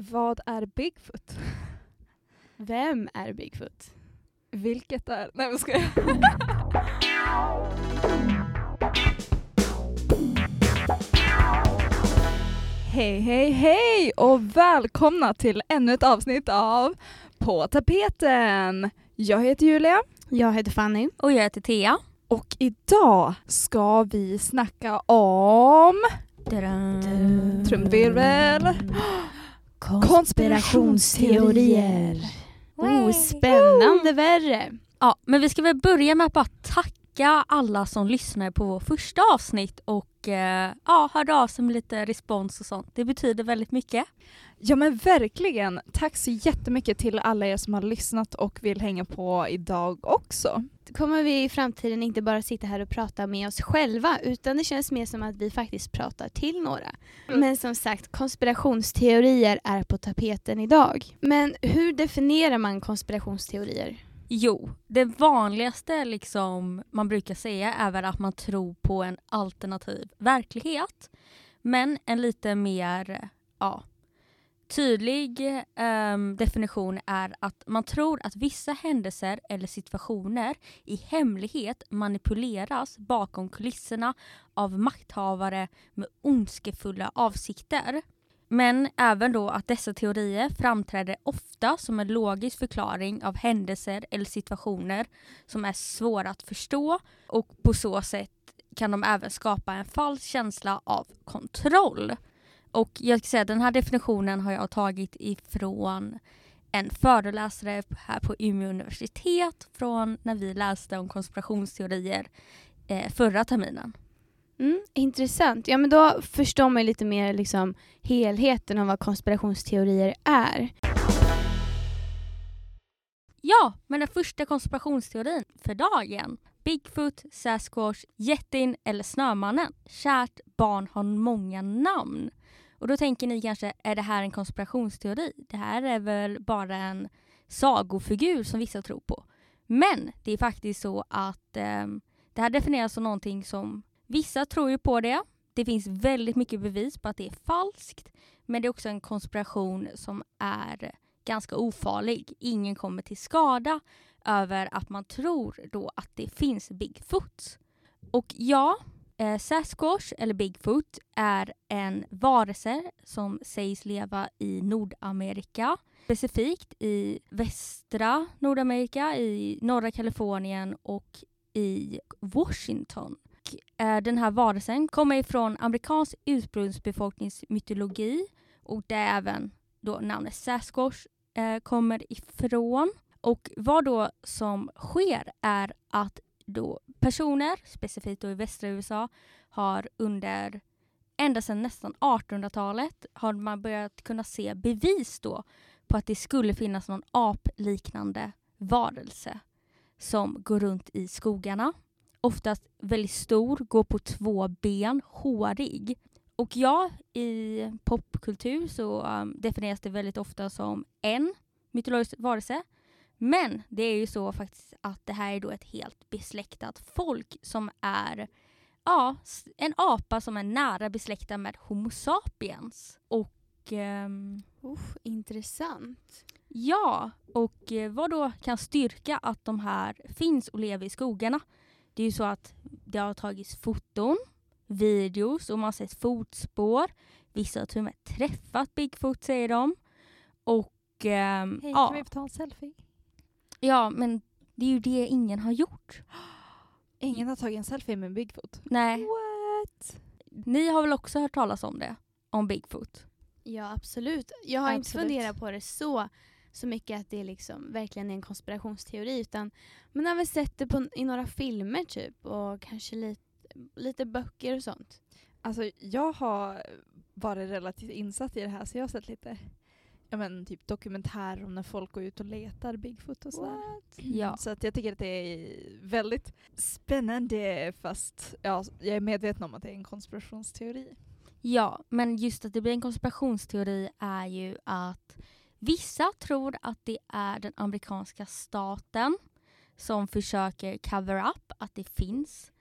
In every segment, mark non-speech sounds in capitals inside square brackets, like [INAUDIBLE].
Vad är Bigfoot? Vem är Bigfoot? Vilket är... Nej jag skojar. Hej hej hej och välkomna till ännu ett avsnitt av På tapeten. Jag heter Julia Jag heter Fanny. Och jag heter Thea. och idag ska vi snacka om trumvirvel, konspirationsteorier. Oh, spännande värre. Ja, men vi ska väl börja med att bara tacka alla som lyssnade på vår första avsnitt och eh, ja, hörde av sig med lite respons och sånt. Det betyder väldigt mycket. Ja men verkligen. Tack så jättemycket till alla er som har lyssnat och vill hänga på idag också. Kommer vi i framtiden inte bara sitta här och prata med oss själva utan det känns mer som att vi faktiskt pratar till några. Men som sagt, konspirationsteorier är på tapeten idag. Men hur definierar man konspirationsteorier? Jo, det vanligaste liksom man brukar säga är väl att man tror på en alternativ verklighet. Men en lite mer ja, tydlig ehm, definition är att man tror att vissa händelser eller situationer i hemlighet manipuleras bakom kulisserna av makthavare med ondskefulla avsikter. Men även då att dessa teorier framträder ofta som en logisk förklaring av händelser eller situationer som är svåra att förstå och på så sätt kan de även skapa en falsk känsla av kontroll. Och jag ska säga den här definitionen har jag tagit ifrån en föreläsare här på Umeå universitet från när vi läste om konspirationsteorier eh, förra terminen. Mm, intressant. Ja men då förstår man lite mer liksom helheten av vad konspirationsteorier är. Ja, men den första konspirationsteorin för dagen. Bigfoot, Sasquatch, Jättin eller Snömannen. Kärt barn har många namn. Och då tänker ni kanske, är det här en konspirationsteori? Det här är väl bara en sagofigur som vissa tror på. Men det är faktiskt så att eh, det här definieras som någonting som vissa tror ju på det. Det finns väldigt mycket bevis på att det är falskt. Men det är också en konspiration som är ganska ofarlig. Ingen kommer till skada över att man tror då att det finns Bigfoot. Och ja, eh, Sasquatch eller Bigfoot är en varelse som sägs leva i Nordamerika. Specifikt i västra Nordamerika, i norra Kalifornien och i Washington. Eh, den här varelsen kommer ifrån amerikansk ursprungsbefolkningsmytologi och det är även då namnet Sasquatch eh, kommer ifrån. Och vad då som sker är att då personer, specifikt då i västra USA, har under ända sedan nästan 1800-talet har man börjat kunna se bevis då på att det skulle finnas någon apliknande varelse som går runt i skogarna. Oftast väldigt stor, går på två ben, hårig. Och ja, i popkultur så um, definieras det väldigt ofta som en mytologisk varelse. Men det är ju så faktiskt att det här är då ett helt besläktat folk som är ja, en apa som är nära besläktad med Homo sapiens. Och ehm, Uff, intressant. ja, och eh, vad då kan styrka att de här finns och lever i skogarna? Det är ju så att det har tagits foton, videos och man har sett fotspår. Vissa har till och med träffat Bigfoot säger de. Och ehm, Hej, ja, kan vi få ta en selfie? ja, men det är ju det ingen har gjort. [GASPS] Ingen har tagit en selfie med Bigfoot. Nej, What? ni har väl också hört talas om det? Om Bigfoot? Ja absolut. Jag har inte Absolut. funderat på det så, så mycket att det liksom verkligen är en konspirationsteori utan man har väl sett det på, i några filmer typ och kanske lite, lite böcker och sånt. Alltså jag har varit relativt insatt i det här så jag har sett lite ja, men, typ dokumentärer om när folk går ut och letar Bigfoot och sådär. Ja. Så att jag tycker att det är väldigt spännande fast ja, jag är medveten om att det är en konspirationsteori. Ja, men just att det blir en konspirationsteori är ju att vissa tror att det är den amerikanska staten som försöker cover up att det finns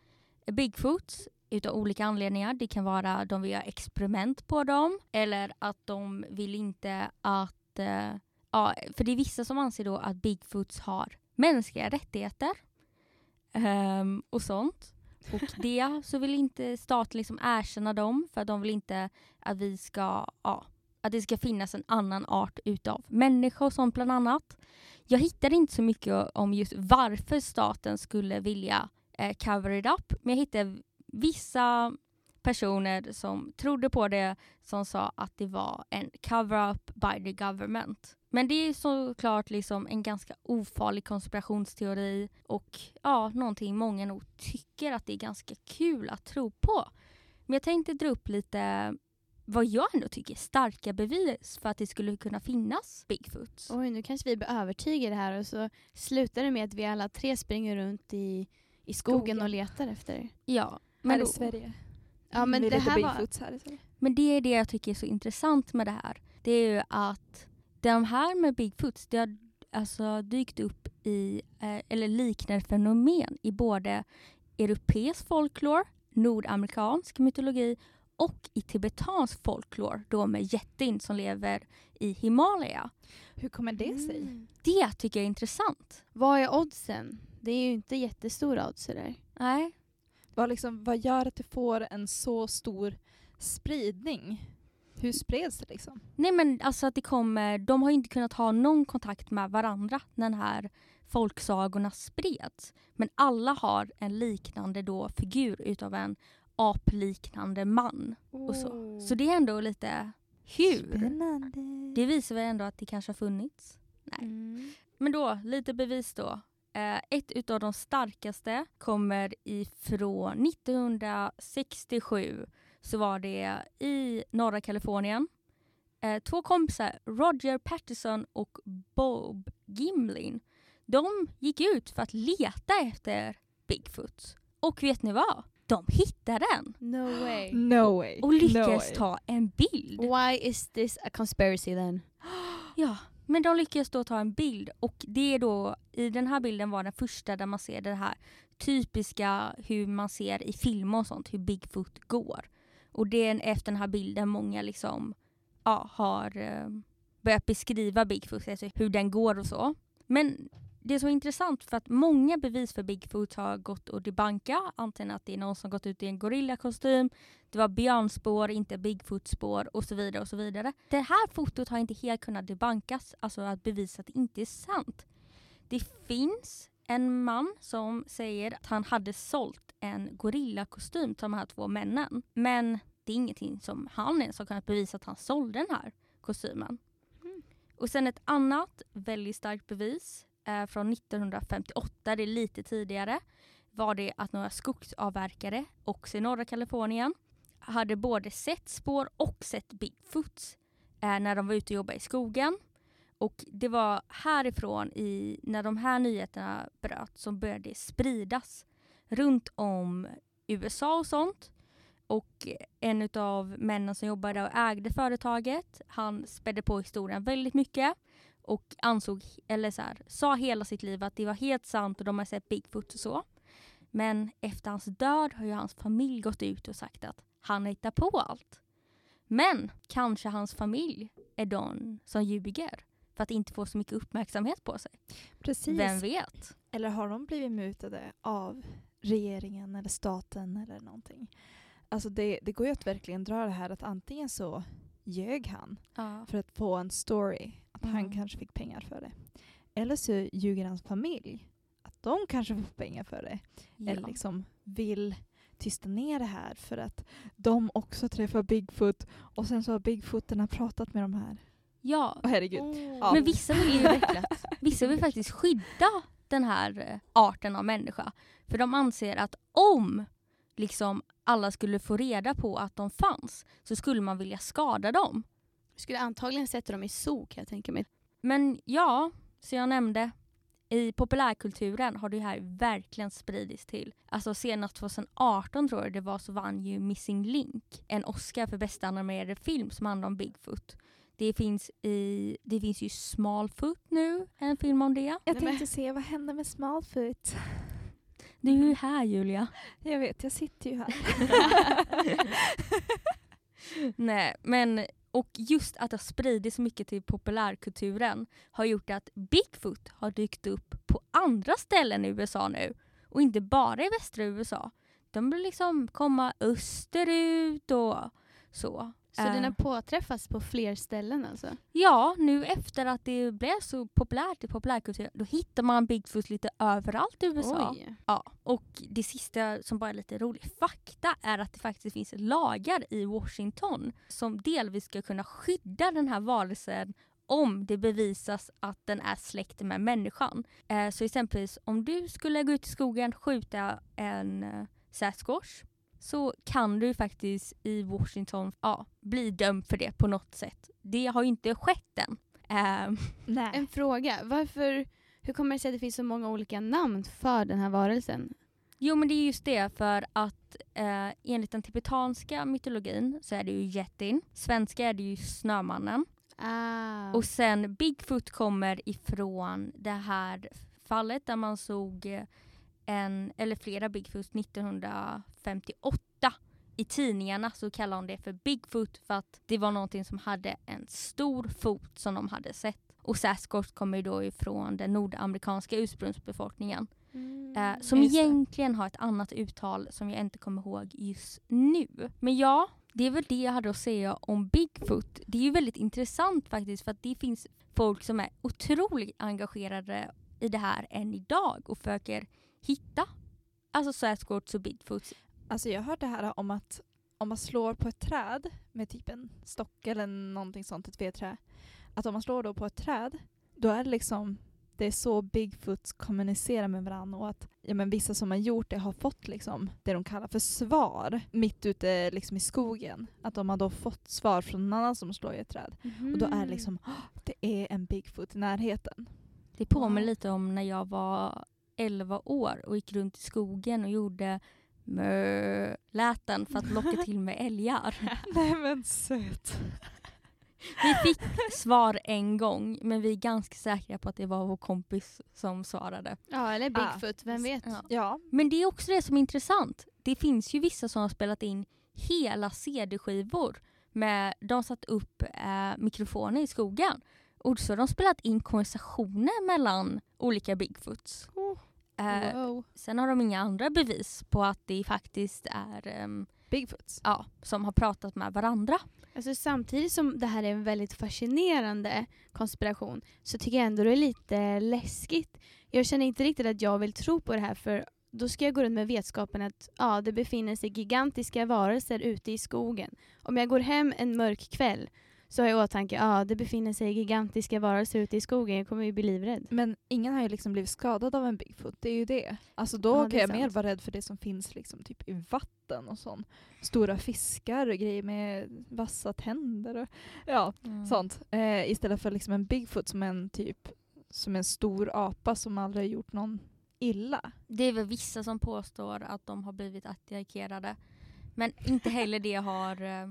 Bigfoot. utav olika anledningar. Det kan vara att de vill göra experiment på dem eller att de vill inte att... Eh, ja, för det är vissa som anser då att Bigfoots har mänskliga rättigheter ehm, och sånt. Och det så vill inte staten liksom erkänna dem för att de vill inte att vi ska, ja, att det ska finnas en annan art utav människa och sånt bland annat. Jag hittade inte så mycket om just varför staten skulle vilja eh, cover it up, men jag hittade vissa personer som trodde på det som sa att det var en cover-up by the government. Men det är såklart liksom en ganska ofarlig konspirationsteori och ja, någonting många nog tycker att det är ganska kul att tro på. Men jag tänkte dra upp lite vad jag ändå tycker är starka bevis för att det skulle kunna finnas Bigfoots. Oj, nu kanske vi blir övertygade här och så slutar det med att vi alla tre springer runt i, i skogen, Skogen. och letar efter. Ja, Men här då, i Sverige. Ja, men det här var... Här i Sverige. men det är det jag tycker är så intressant med det här. Det är ju att de här med Bigfoots, det har alltså dykt upp i, eh, eller liknande fenomen i både europeisk folklore, nordamerikansk mytologi och i tibetansk folklore då med jättin som lever i Himalaya. Hur kommer det sig? Mm. Det tycker jag är intressant. Vad är oddsen? Det är ju inte jättestora odds där. Nej, Vad, liksom, vad gör att det får en så stor spridning? Hur spreds det liksom? Nej men alltså att det kommer, de har inte kunnat ha någon kontakt med varandra när den här folksagorna spreds. Men alla har en liknande då figur utav en apliknande man. Och så. så det är ändå lite hur? Spännande. Det visar väl ändå att det kanske har funnits. Nej. Mm. Men då, lite bevis då. Eh, ett utav de starkaste kommer ifrån 1967 så var det i norra Kalifornien. Eh, två kompisar, Roger Patterson och Bob Gimlin, de gick ut för att leta efter Bigfoot. Och vet ni vad? De hittade den No way. [GASPS] No way. och no lyckades way. ta en bild. Why is this a conspiracy then? [GASPS] Ja, men de lyckades då ta en bild och det är då, i den här bilden var den första där man ser det här typiska hur man ser i film och sånt, hur Bigfoot går. Och det är efter den här bilden många liksom ja, har eh, börjat beskriva Bigfoot, alltså hur den går och så. Men det är så intressant för att många bevis för Bigfoot har gått att debanka. Antingen att det är någon som gått ut i en gorillakostym, det var björnspår, inte Bigfoot-spår och så vidare. och så vidare. Det här fotot har inte helt kunnat debankas, alltså att bevisa att det inte är sant. Det finns en man som säger att han hade sålt en gorillakostym till de här två männen. Men det är ingenting som han ens har kunnat bevisa att han sålde den här kostymen. Mm. Och sen ett annat väldigt starkt bevis eh, från 1958, det är lite tidigare, var det att några skogsavverkare, också i norra Kalifornien, hade både sett spår och sett Bigfoots eh, när de var ute och jobbade i skogen. Och det var härifrån, i, när de här nyheterna bröt, som började spridas runt om USA och sånt. Och en av männen som jobbade och ägde företaget, han spädde på historien väldigt mycket och ansåg, eller så här, sa hela sitt liv att det var helt sant och de har sett Bigfoot och så. Men efter hans död har ju hans familj gått ut och sagt att han hittar på allt. Men kanske hans familj är de som ljuger för att inte få så mycket uppmärksamhet på sig. Precis. Vem vet? Eller har de blivit mutade av regeringen eller staten eller någonting? Alltså det, det går ju att verkligen dra det här att antingen så ljög han Ja. för att få en story, att han Mm. kanske fick pengar för det. Eller så ljuger hans familj, att de kanske får pengar för det. Eller liksom vill tysta ner det här för att de också träffar Bigfoot och sen så har Bigfooterna pratat med de här. ja. Åh herregud. Ja. Men vissa vill ju vissa vill faktiskt skydda den här eh, arten av människa. För de anser att om liksom alla skulle få reda på att de fanns så skulle man vilja skada dem. Skulle antagligen sätta dem i zoo kan jag tänka mig. Men ja, som jag nämnde, i populärkulturen har det här verkligen spridits till. Alltså senast 2018 tror jag det var så vann ju Missing Link en Oscar för bästa animerade film som handlar om Bigfoot. Det finns, i, det finns ju Smallfoot nu, en film om det. Jag tänkte se vad hände med Smallfoot. Du är ju här Julia. [LAUGHS] Jag vet, jag sitter ju här. [LAUGHS] Nej, men och just att det har spridits så mycket till populärkulturen har gjort att Bigfoot har dykt upp på andra ställen i USA nu. Och inte bara i västra USA. De vill liksom komma österut och så. Så Eh. den har påträffats på fler ställen alltså? Ja, nu efter att det blev så populärt i populärkulturen, då hittar man Bigfoot lite överallt i USA. Oj. Ja, och det sista som bara är lite rolig fakta är att det faktiskt finns lagar i Washington som delvis ska kunna skydda den här varelsen om det bevisas att den är släkt med människan. Eh, så exempelvis om du skulle gå ut i skogen och skjuta en eh, Sasquatch så kan du faktiskt i Washington ja, bli dömd för det på något sätt. Det har ju inte skett än. Nej. En fråga, varför, hur kommer det sig att det finns så många olika namn för den här varelsen? Jo men det är just det för att eh, enligt den tibetanska mytologin så är det ju jättin. Svenska är det ju Snömannen. Ah. Och sen Bigfoot kommer ifrån det här fallet där man såg eh, en eller flera Bigfoot 1958. I tidningarna så kallar de det för Bigfoot för att det var någonting som hade en stor fot som de hade sett. Och Sasquatch kommer då ifrån den nordamerikanska ursprungsbefolkningen. Eh, som egentligen har ett annat uttal som jag inte kommer ihåg just nu. Men ja, det är väl det jag hade att säga om Bigfoot. Det är ju väldigt intressant faktiskt för att det finns folk som är otroligt engagerade i det här än idag och försöker hitta alltså Sasquatch och Bigfoot. Alltså jag har hört det här om att om man slår på ett träd med typ en stock eller någonting sånt, ett vedträ. Att om man slår då på ett träd, då är det liksom det är så Bigfoot kommunicerar med varandra och att ja, men vissa som har gjort det har fått liksom det de kallar för svar mitt ute liksom i skogen. Att de har då fått svar från någon annan som slår i ett träd. Och då är det Mm. liksom, "Åh, det är en Bigfoot i närheten. Det påminner Wow. lite om när jag var 11 år och gick runt i skogen och gjorde mö-läten för att locka [LAUGHS] till mig älgar. [LAUGHS] Nej men söt. [LAUGHS] Vi fick svar en gång men vi är ganska säkra på att det var vår kompis som svarade. Ja, eller Ah. Bigfoot, vem vet? Ja. Ja, Men det är också det som är intressant. Det finns ju vissa som har spelat in hela CD-skivor. Med, de satt upp eh, mikrofoner i skogen. Och så har de spelat in konversationer mellan olika Bigfoots. Oh. Eh, Wow. sen har de inga andra bevis på att det faktiskt är ehm, Bigfoots. ja, som har pratat med varandra. Alltså samtidigt som det här är en väldigt fascinerande konspiration så tycker jag ändå det är lite läskigt. Jag känner inte riktigt att jag vill tro på det här för då ska jag gå runt med vetskapen att ja, det befinner sig gigantiska varelser ute i skogen. Om jag går hem en mörk kväll så har jag i åtanke ja, det befinner sig gigantiska varelser ute i skogen. Jag kommer ju bli livrädd. Men ingen har ju liksom blivit skadad av en Bigfoot, det är ju det. Alltså då Ja, kan är jag mer sant. vara rädd för det som finns liksom typ i vatten och sånt. Stora fiskar och grejer med vassa tänder och ja, sånt. Eh, istället för liksom en Bigfoot som en typ som en stor apa som aldrig har gjort någon illa. Det är väl vissa som påstår att de har blivit attackerade. Men inte heller det har eh,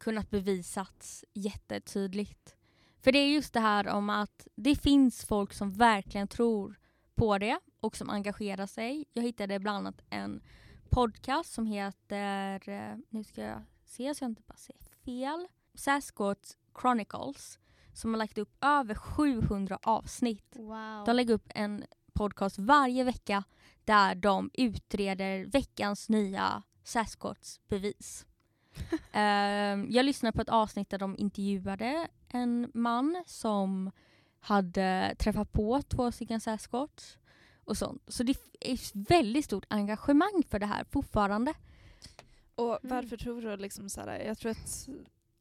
kunnat bevisats jättetydligt. För det är just det här om att det finns folk som verkligen tror på det och som engagerar sig. Jag hittade bland annat en podcast som heter, eh, nu ska jag se så jag inte bara säger fel, Sasquatch Chronicles som har lagt upp över 700 avsnitt. Wow. De lägger upp en podcast varje vecka där de utreder veckans nya Sasquatch-bevis. [LAUGHS] Ehm, jag lyssnade på ett avsnitt där de intervjuade en man som hade träffat på två stycken Sasquatch och sånt. Så det är ett väldigt stort engagemang för det här fortfarande. Och Mm. varför tror du liksom så här, jag tror att,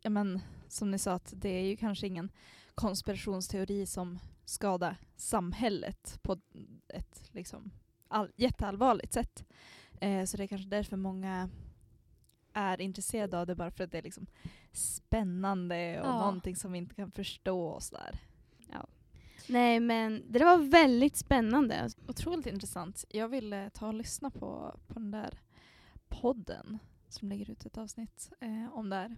ja men som ni sa att det är ju kanske ingen konspirationsteori som skadar samhället på ett liksom all, jätteallvarligt sätt. Eh, så det är kanske därför många är intresserade av det bara för att det är liksom spännande och Ja. någonting som vi inte kan förstå och sådär. Nej men det var väldigt spännande. Otroligt intressant. Jag ville ta och lyssna på, på den där podden som lägger ut ett avsnitt eh, om det här.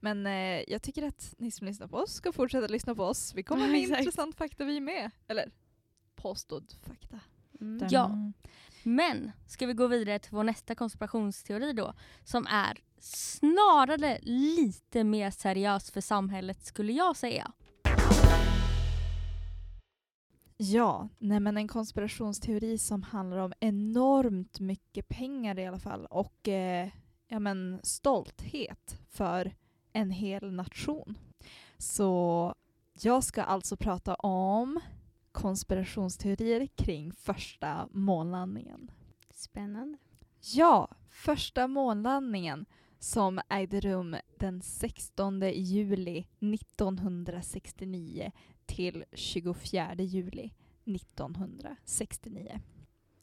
Men eh, jag tycker att ni som lyssnar på oss ska fortsätta lyssna på oss. Vi kommer Ja, [LAUGHS] med intressant fakta vi med. Eller påstådd fakta. Mm. Ja. Men ska vi gå vidare till vår nästa konspirationsteori då som är snarare lite mer seriös för samhället skulle jag säga. Ja, nej men en konspirationsteori som handlar om enormt mycket pengar i alla fall och eh, ja, men stolthet för en hel nation. Så jag ska alltså prata om konspirationsteorier kring första månlandningen. Spännande. Ja, första månlandningen som ägde rum den 16 juli 1969 till 24 juli 1969.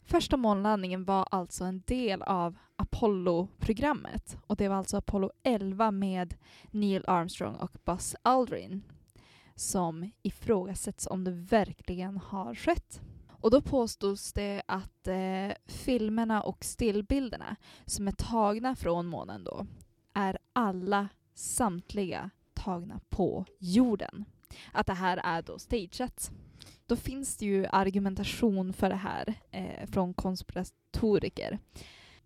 Första månlandningen var alltså en del av Apollo-programmet och det var alltså Apollo 11 med Neil Armstrong och Buzz Aldrin som ifrågasätts om det verkligen har skett. Och då påstås det att eh, filmerna och stillbilderna som är tagna från månen då är alla samtliga tagna på jorden. Att det här är då stageat. Då finns det ju argumentation för det här eh, från konspiratoriker.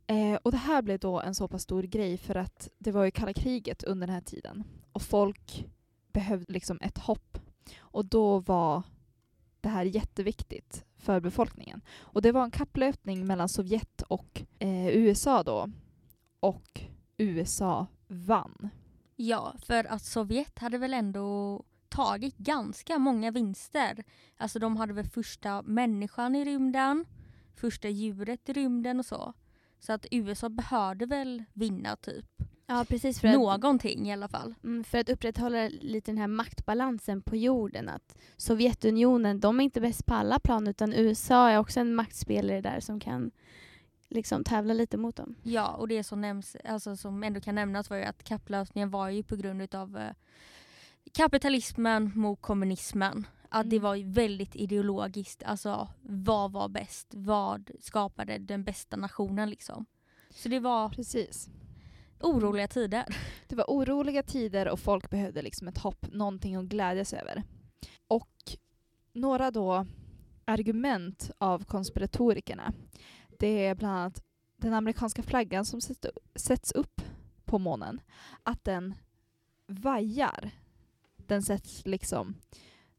Eh, och det här blev då en så pass stor grej för att det var ju kalla kriget under den här tiden och folk behövde liksom ett hopp. Och då var det här jätteviktigt för befolkningen. Och det var en kapplöpning mellan Sovjet och eh, USA då. Och USA vann. Ja, för att Sovjet hade väl ändå tagit ganska många vinster. Alltså de hade väl första människan i rymden, första djuret i rymden och så. Så att USA behövde väl vinna typ. Ja, precis. För Någonting i alla fall. Mm, för att upprätthålla lite den här maktbalansen på jorden. Att Sovjetunionen, de är inte bäst på alla plan utan USA är också en maktspelare där som kan liksom tävla lite mot dem. Ja, och det som nämns, alltså som ändå kan nämnas var ju att kapplösningen var ju på grund av eh, kapitalismen mot kommunismen. Att det Mm. var väldigt ideologiskt. Alltså vad var bäst? Vad skapade den bästa nationen liksom? Så det var Precis. oroliga tider. [LAUGHS] Det var oroliga tider och folk behövde liksom ett hopp, någonting att glädjas över. Och några då argument av konspiratorikerna, det är bland annat den amerikanska flaggan som sätts- sätts upp på månen, att den vajar. Den sätts liksom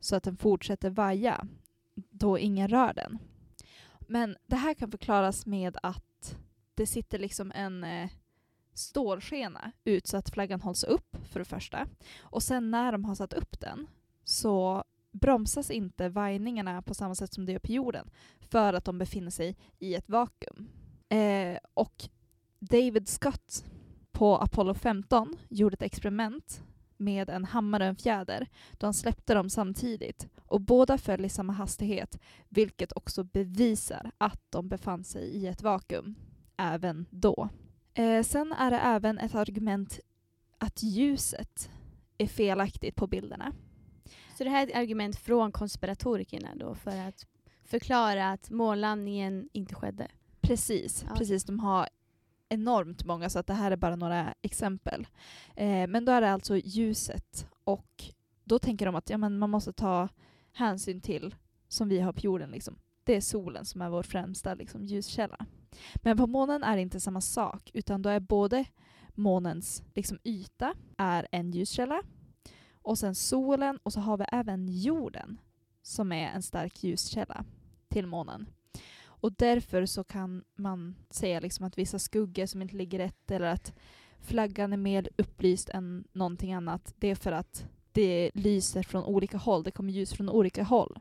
så att den fortsätter vaja då ingen rör den. Men det här kan förklaras med att det sitter liksom en eh, stålskena ut så att flaggan hålls upp för det första. Och sen när de har satt upp den så bromsas inte vajningarna på samma sätt som det gör på jorden för att de befinner sig i ett vakuum. Eh, och David Scott på Apollo 15 gjorde ett experiment med en hammare och en fjäder då han släppte dem samtidigt och båda föll i samma hastighet vilket också bevisar att de befann sig i ett vakuum även då. Eh, sen är det även ett argument att ljuset är felaktigt på bilderna. Så det här är ett argument från konspiratorikerna då för att förklara att månlandningen inte skedde. Precis, Ja. precis. De har enormt många så att det här är bara några exempel. Eh, men då är det alltså ljuset och då tänker de att ja, men man måste ta hänsyn till, som vi har på jorden, liksom. det är solen som är vår främsta liksom, ljuskälla. Men på månen är det inte samma sak utan då är både månens liksom, yta är en ljuskälla och sen solen och så har vi även jorden som är en stark ljuskälla till månen. Och därför så kan man säga liksom att vissa skuggor som inte ligger rätt eller att flaggan är mer upplyst än någonting annat, det är för att det lyser från olika håll. Det kommer ljus från olika håll.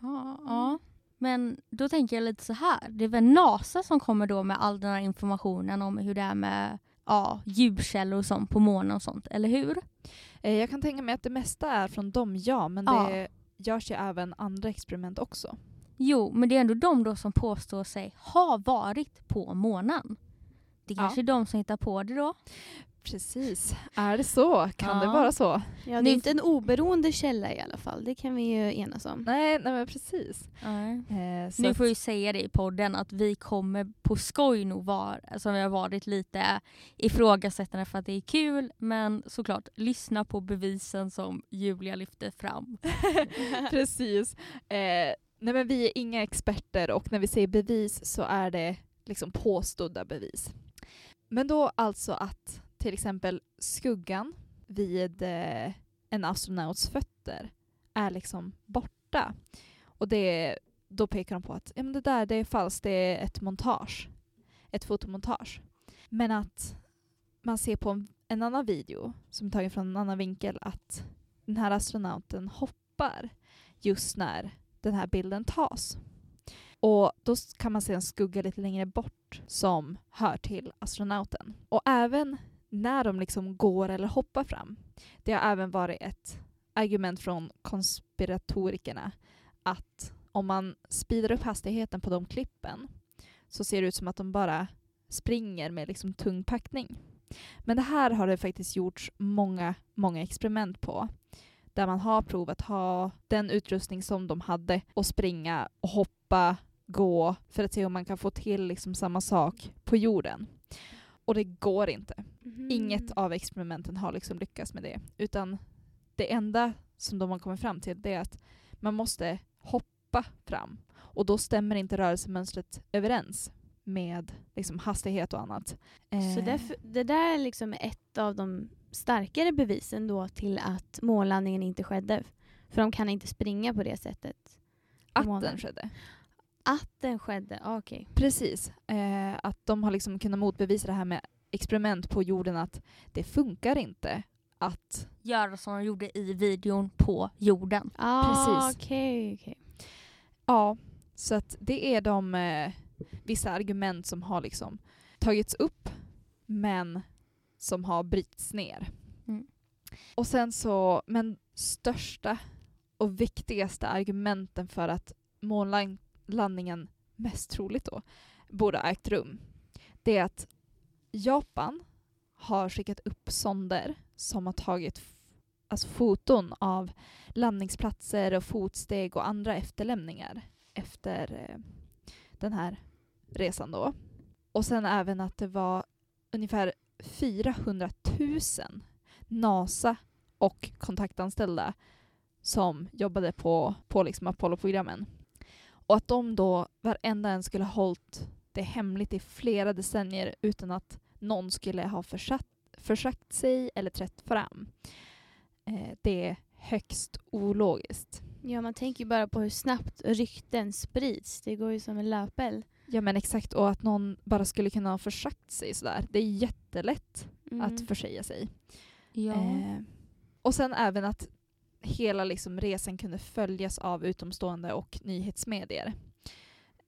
Ja, ja. Men då tänker jag lite så här. Det är väl NASA som kommer då med all den här informationen om hur det är med ja, ljuskällor och sånt på månen och sånt, eller hur? Eh, Jag kan tänka mig att det mesta är från dem, ja, men Ja. det görs ju även andra experiment också. Jo, men det är ändå de då som påstår sig ha varit på månen. Det Ja. kanske är de som hittar på det då. Precis. Är det så? Kan det Ja. vara så? Ja, det Nu- är inte en oberoende källa i alla fall. Det kan vi ju enas om. Nej, nej men precis. Nej. Eh, Nu att- får ju säga det i podden att vi kommer på skoj nog vara, som vi har varit lite ifrågasättande för att det är kul men såklart lyssna på bevisen som Julia lyfter fram. [LAUGHS] [LAUGHS] Precis. Eh, Nej men vi är inga experter och när vi säger bevis så är det liksom påstådda bevis. Men då alltså att till exempel skuggan vid eh, en astronauts fötter är liksom borta. Och det, då pekar de på att ja, men det där det är falskt, det är ett montage. Ett fotomontage. Men att man ser på en, en annan video som är tagen från en annan vinkel att den här astronauten hoppar just när den här bilden tas. Och då kan man se en skugga lite längre bort som hör till astronauten. Och även när de liksom går eller hoppar fram, det har även varit ett argument från konspiratorikerna att om man speedar upp hastigheten på de klippen så ser det ut som att de bara springer med liksom tung packning. Men det här har det faktiskt gjorts många, många experiment på där man har provat ha den utrustning som de hade och springa och hoppa, gå för att se om man kan få till liksom samma sak på jorden. Och det går inte. Mhm. Inget av experimenten har liksom lyckats med det. Utan det enda som de har kommit fram till det är att man måste hoppa fram. Och då stämmer inte rörelsemönstret överens med liksom hastighet och annat. Så Eh, därför, det där är liksom ett av de starkare bevisen då till att månlandningen inte skedde. För de kan inte springa på det sättet. att månen. den skedde. Att den skedde, okej. Precis. Eh, att de har liksom kunnat motbevisa det här med experiment på jorden att det funkar inte att Göra som de gjorde i videon på jorden. Ah, Precis. okej, okej. Ja, så att det är de eh, vissa argument som har liksom tagits upp men som har brytts ner. Mm. Och sen så, men största och viktigaste argumenten för att månlandningen mest troligt då borde ha ägt rum, det är att Japan har skickat upp sonder som har tagit alltså foton av landningsplatser och fotsteg och andra efterlämningar efter eh, den här resan då. Och sen även att det var ungefär 400 000 NASA och kontaktanställda som jobbade på, på liksom Apollo-programmen. Och att de då varenda en skulle ha hållit det hemligt i flera decennier utan att någon skulle ha försatt, försagt sig eller trätt fram. Eh, det är högst ologiskt. Ja, man tänker ju bara på hur snabbt rykten sprids. Det går ju som en löpeld. Ja men exakt, och att någon bara skulle kunna ha försagt sig sådär. Det är jättelätt Mm. att försäga sig. Ja. Eh, och sen även att hela liksom resan kunde följas av utomstående och nyhetsmedier.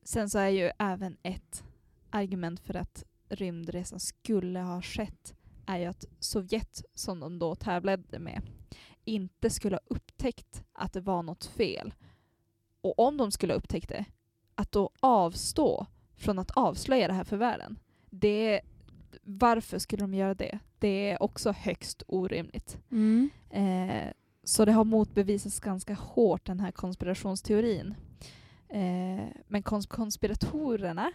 Sen så är ju även ett argument för att rymdresan skulle ha skett är ju att Sovjet, som de då tävlade med, inte skulle ha upptäckt att det var något fel. Och om de skulle ha upptäckt det, att då avstå från att avslöja det här för världen. Det, varför skulle de göra det? Det är också högst orimligt. Mm. Eh, så det har motbevisats ganska hårt, den här konspirationsteorin. Eh, men kons- konspiratorerna,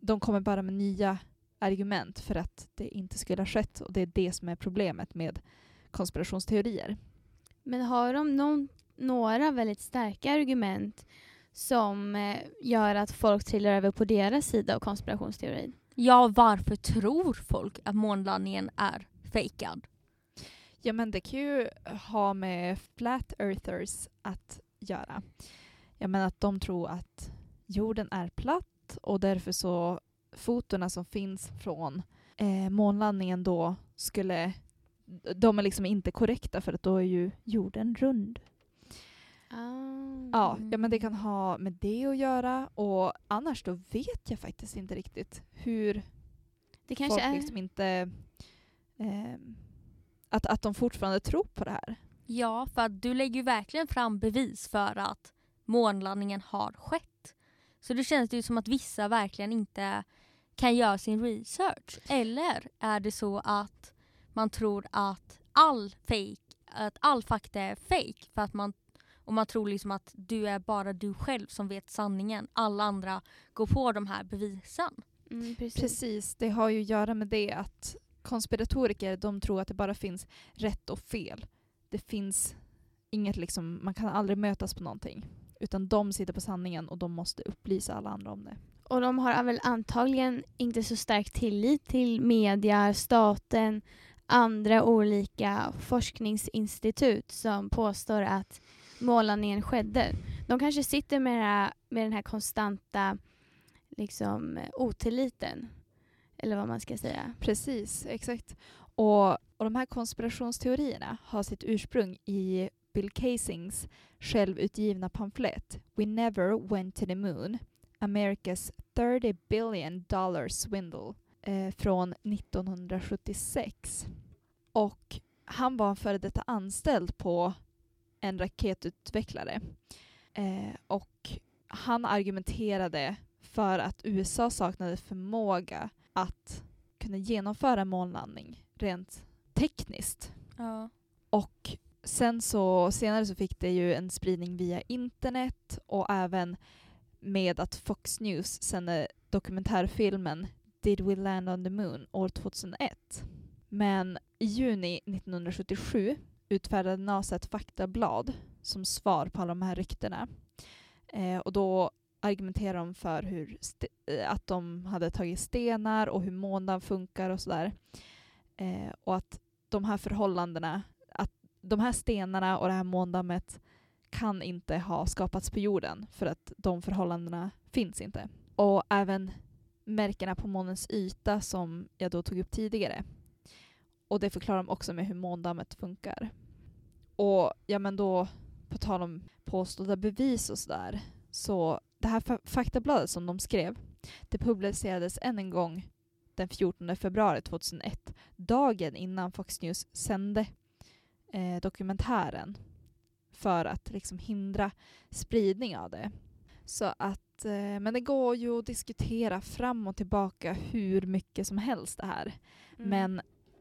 de kommer bara med nya argument för att det inte skulle ha skett. Och det är det som är problemet med konspirationsteorier. Men har de någon, några väldigt starka argument som eh, gör att folk trillar över på deras sida av konspirationsteorin? ja, varför tror folk att månlandningen är fejkad? Ja men det kan ju ha med flat earthers att göra. Jag menar att de tror att jorden är platt och därför så fotona som finns från eh, månlandningen då skulle de är liksom inte korrekta för att då är ju jorden rund. Ja, ja men det kan ha med det att göra och annars då vet jag faktiskt inte riktigt hur Det kanske folk är... liksom inte eh, att, att de fortfarande tror på det här. Ja, för att du lägger ju verkligen fram bevis för att månlandningen har skett. Så det känns det ju som att vissa verkligen inte kan göra sin research. Eller är det så att man tror att all fake, att all fakta är fake för att man och man tror liksom att du är bara du själv som vet sanningen. Alla andra går på de här bevisen. Mm, precis. Precis, det har ju att göra med det att konspiratoriker de tror att det bara finns rätt och fel. Det finns inget liksom, man kan aldrig mötas på någonting. Utan de sitter på sanningen och de måste upplysa alla andra om det. Och de har väl antagligen inte så stark tillit till media, staten, andra olika forskningsinstitut som påstår att målningen skedde. De kanske sitter med, här, med den här konstanta liksom, otilliten. Eller vad man ska säga. Precis, exakt. Och, och de här konspirationsteorierna har sitt ursprung i Bill Casings självutgivna pamflett We Never Went to the Moon America's 30 billion dollar swindle eh, från 1976. Och han var en före detta anställd på en raketutvecklare. Eh, och han argumenterade för att USA saknade förmåga att kunna genomföra månlandning rent tekniskt. Ja. Och sen så, senare så fick det ju en spridning via internet och även med att Fox News sände dokumentärfilmen Did We Land on the Moon år 2001. Men i juni 1977 utfärdade NASA ett faktablad som svar på alla de här ryktena. Eh, och då argumenterade de för hur eh, att de hade tagit stenar och hur månen funkar och sådär. Eh, och att de här förhållandena, att de här stenarna och det här måndammet kan inte ha skapats på jorden för att de förhållandena finns inte. Och även märkena på månens yta som jag då tog upp tidigare. Och det förklarar de också med hur måndammet funkar. Och ja men då, på tal om påstådda bevis och sådär, så det här faktabladet som de skrev, det publicerades än en gång den 14 februari 2001, dagen innan Fox News sände eh, dokumentären för att liksom hindra spridning av det. Så att, eh, men det går ju att diskutera fram och tillbaka hur mycket som helst det här. Mm. Men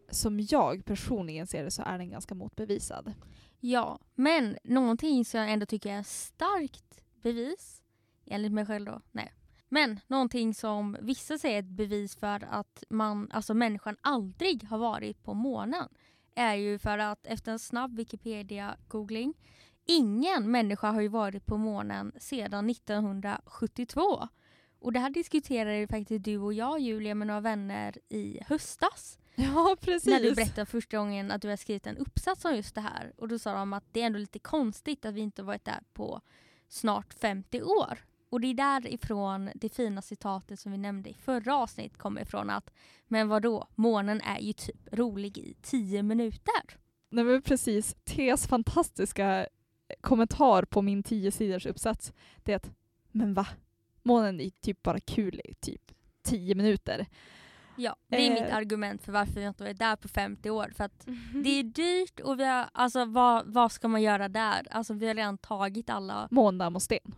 som jag personligen ser det så är den ganska motbevisad. Ja, men någonting som jag ändå tycker är starkt bevis, enligt mig själv då, nej. Men någonting som vissa säger är ett bevis för att man, alltså människan aldrig har varit på månen är ju för att efter en snabb Wikipedia-googling ingen människa har ju varit på månen sedan 1972. Och det här diskuterade ju faktiskt du och jag Julia med några vänner i höstas. [LAUGHS] Ja, precis. När du berättade första gången att du har skrivit en uppsats om just det här. Och då sa de att det är ändå lite konstigt att vi inte varit där på snart 50 år. Och det är därifrån det fina citatet som vi nämnde i förra avsnittet kommer ifrån att men vadå, månen är ju typ rolig i 10 minuter. Nej men precis, Tes fantastiska kommentar på min 10 sidors uppsats det är att men va? Månen är typ bara kul i typ 10 minuter. Ja, det är eh. mitt argument för varför vi inte varit där på 50 år. För att [LAUGHS] det är dyrt och vi har, alltså vad, vad ska man göra där? Alltså vi har redan tagit alla... Måndamm och sten.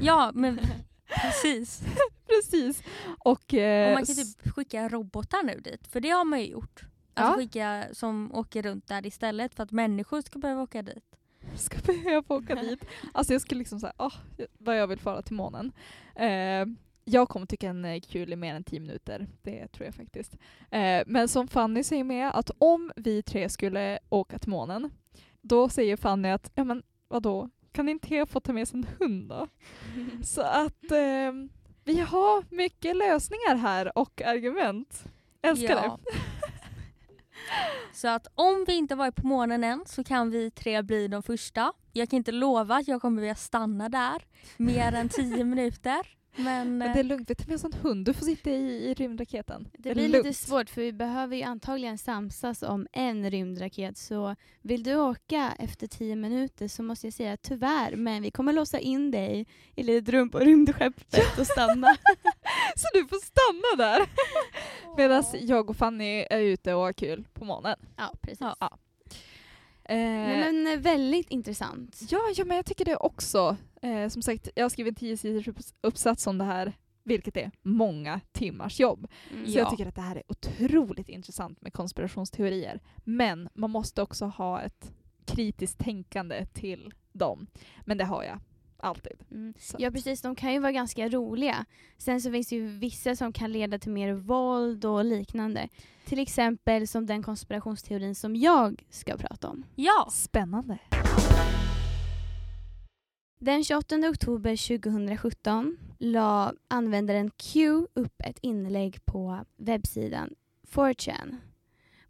Ja, men [LAUGHS] precis. precis. Och, eh, och man kan typ skicka robotar nu dit, för det har man ju gjort. Alltså ja. skicka som åker runt där istället för att människor ska behöva åka dit. Ska behöva åka dit. Alltså jag skulle liksom säga, oh, vad jag vill fara till månen. Eh, jag kommer tycka den är kul i mer än tio minuter. Det tror jag faktiskt. Eh, men som Fanny säger med, att om vi tre skulle åka till månen, då säger Fanny att, ja men vadå, kan inte jag få ta med sig en hund då? [LAUGHS] Så att eh, vi har mycket lösningar här och argument. Älskar ja. det. [LAUGHS] Så att om vi inte varit på månen än så kan vi tre bli de första. Jag kan inte lova att jag kommer vilja stanna där mer än tio minuter. Men, men, det är lugnt, vi tar med oss en hund. Du får sitta i, i rymdraketen. Det, blir lite svårt för vi behöver ju antagligen samsas om en rymdraket. Så vill du åka efter tio minuter så måste jag säga tyvärr, men vi kommer låsa in dig i litet rum på rymdskeppet och stanna. [LAUGHS] så du får stanna där? [LAUGHS] Medan jag och Fanny är ute och har kul på månen. Ja, precis. Ja. Eh, men, men väldigt intressant. Ja, ja, men jag tycker det också. Eh, som sagt, jag har skrivit en tio sidors uppsats om det här, vilket är många timmars jobb. Mm. Så ja. jag tycker att det här är otroligt intressant med konspirationsteorier. Men man måste också ha ett kritiskt tänkande till dem. Men det har jag alltid. Mm. Ja precis, de kan ju vara ganska roliga. Sen så finns det ju vissa som kan leda till mer våld och liknande. Till exempel som den konspirationsteorin som jag ska prata om. Ja! Spännande. Den 28 oktober 2017 la användaren Q upp ett inlägg på webbsidan 4chan.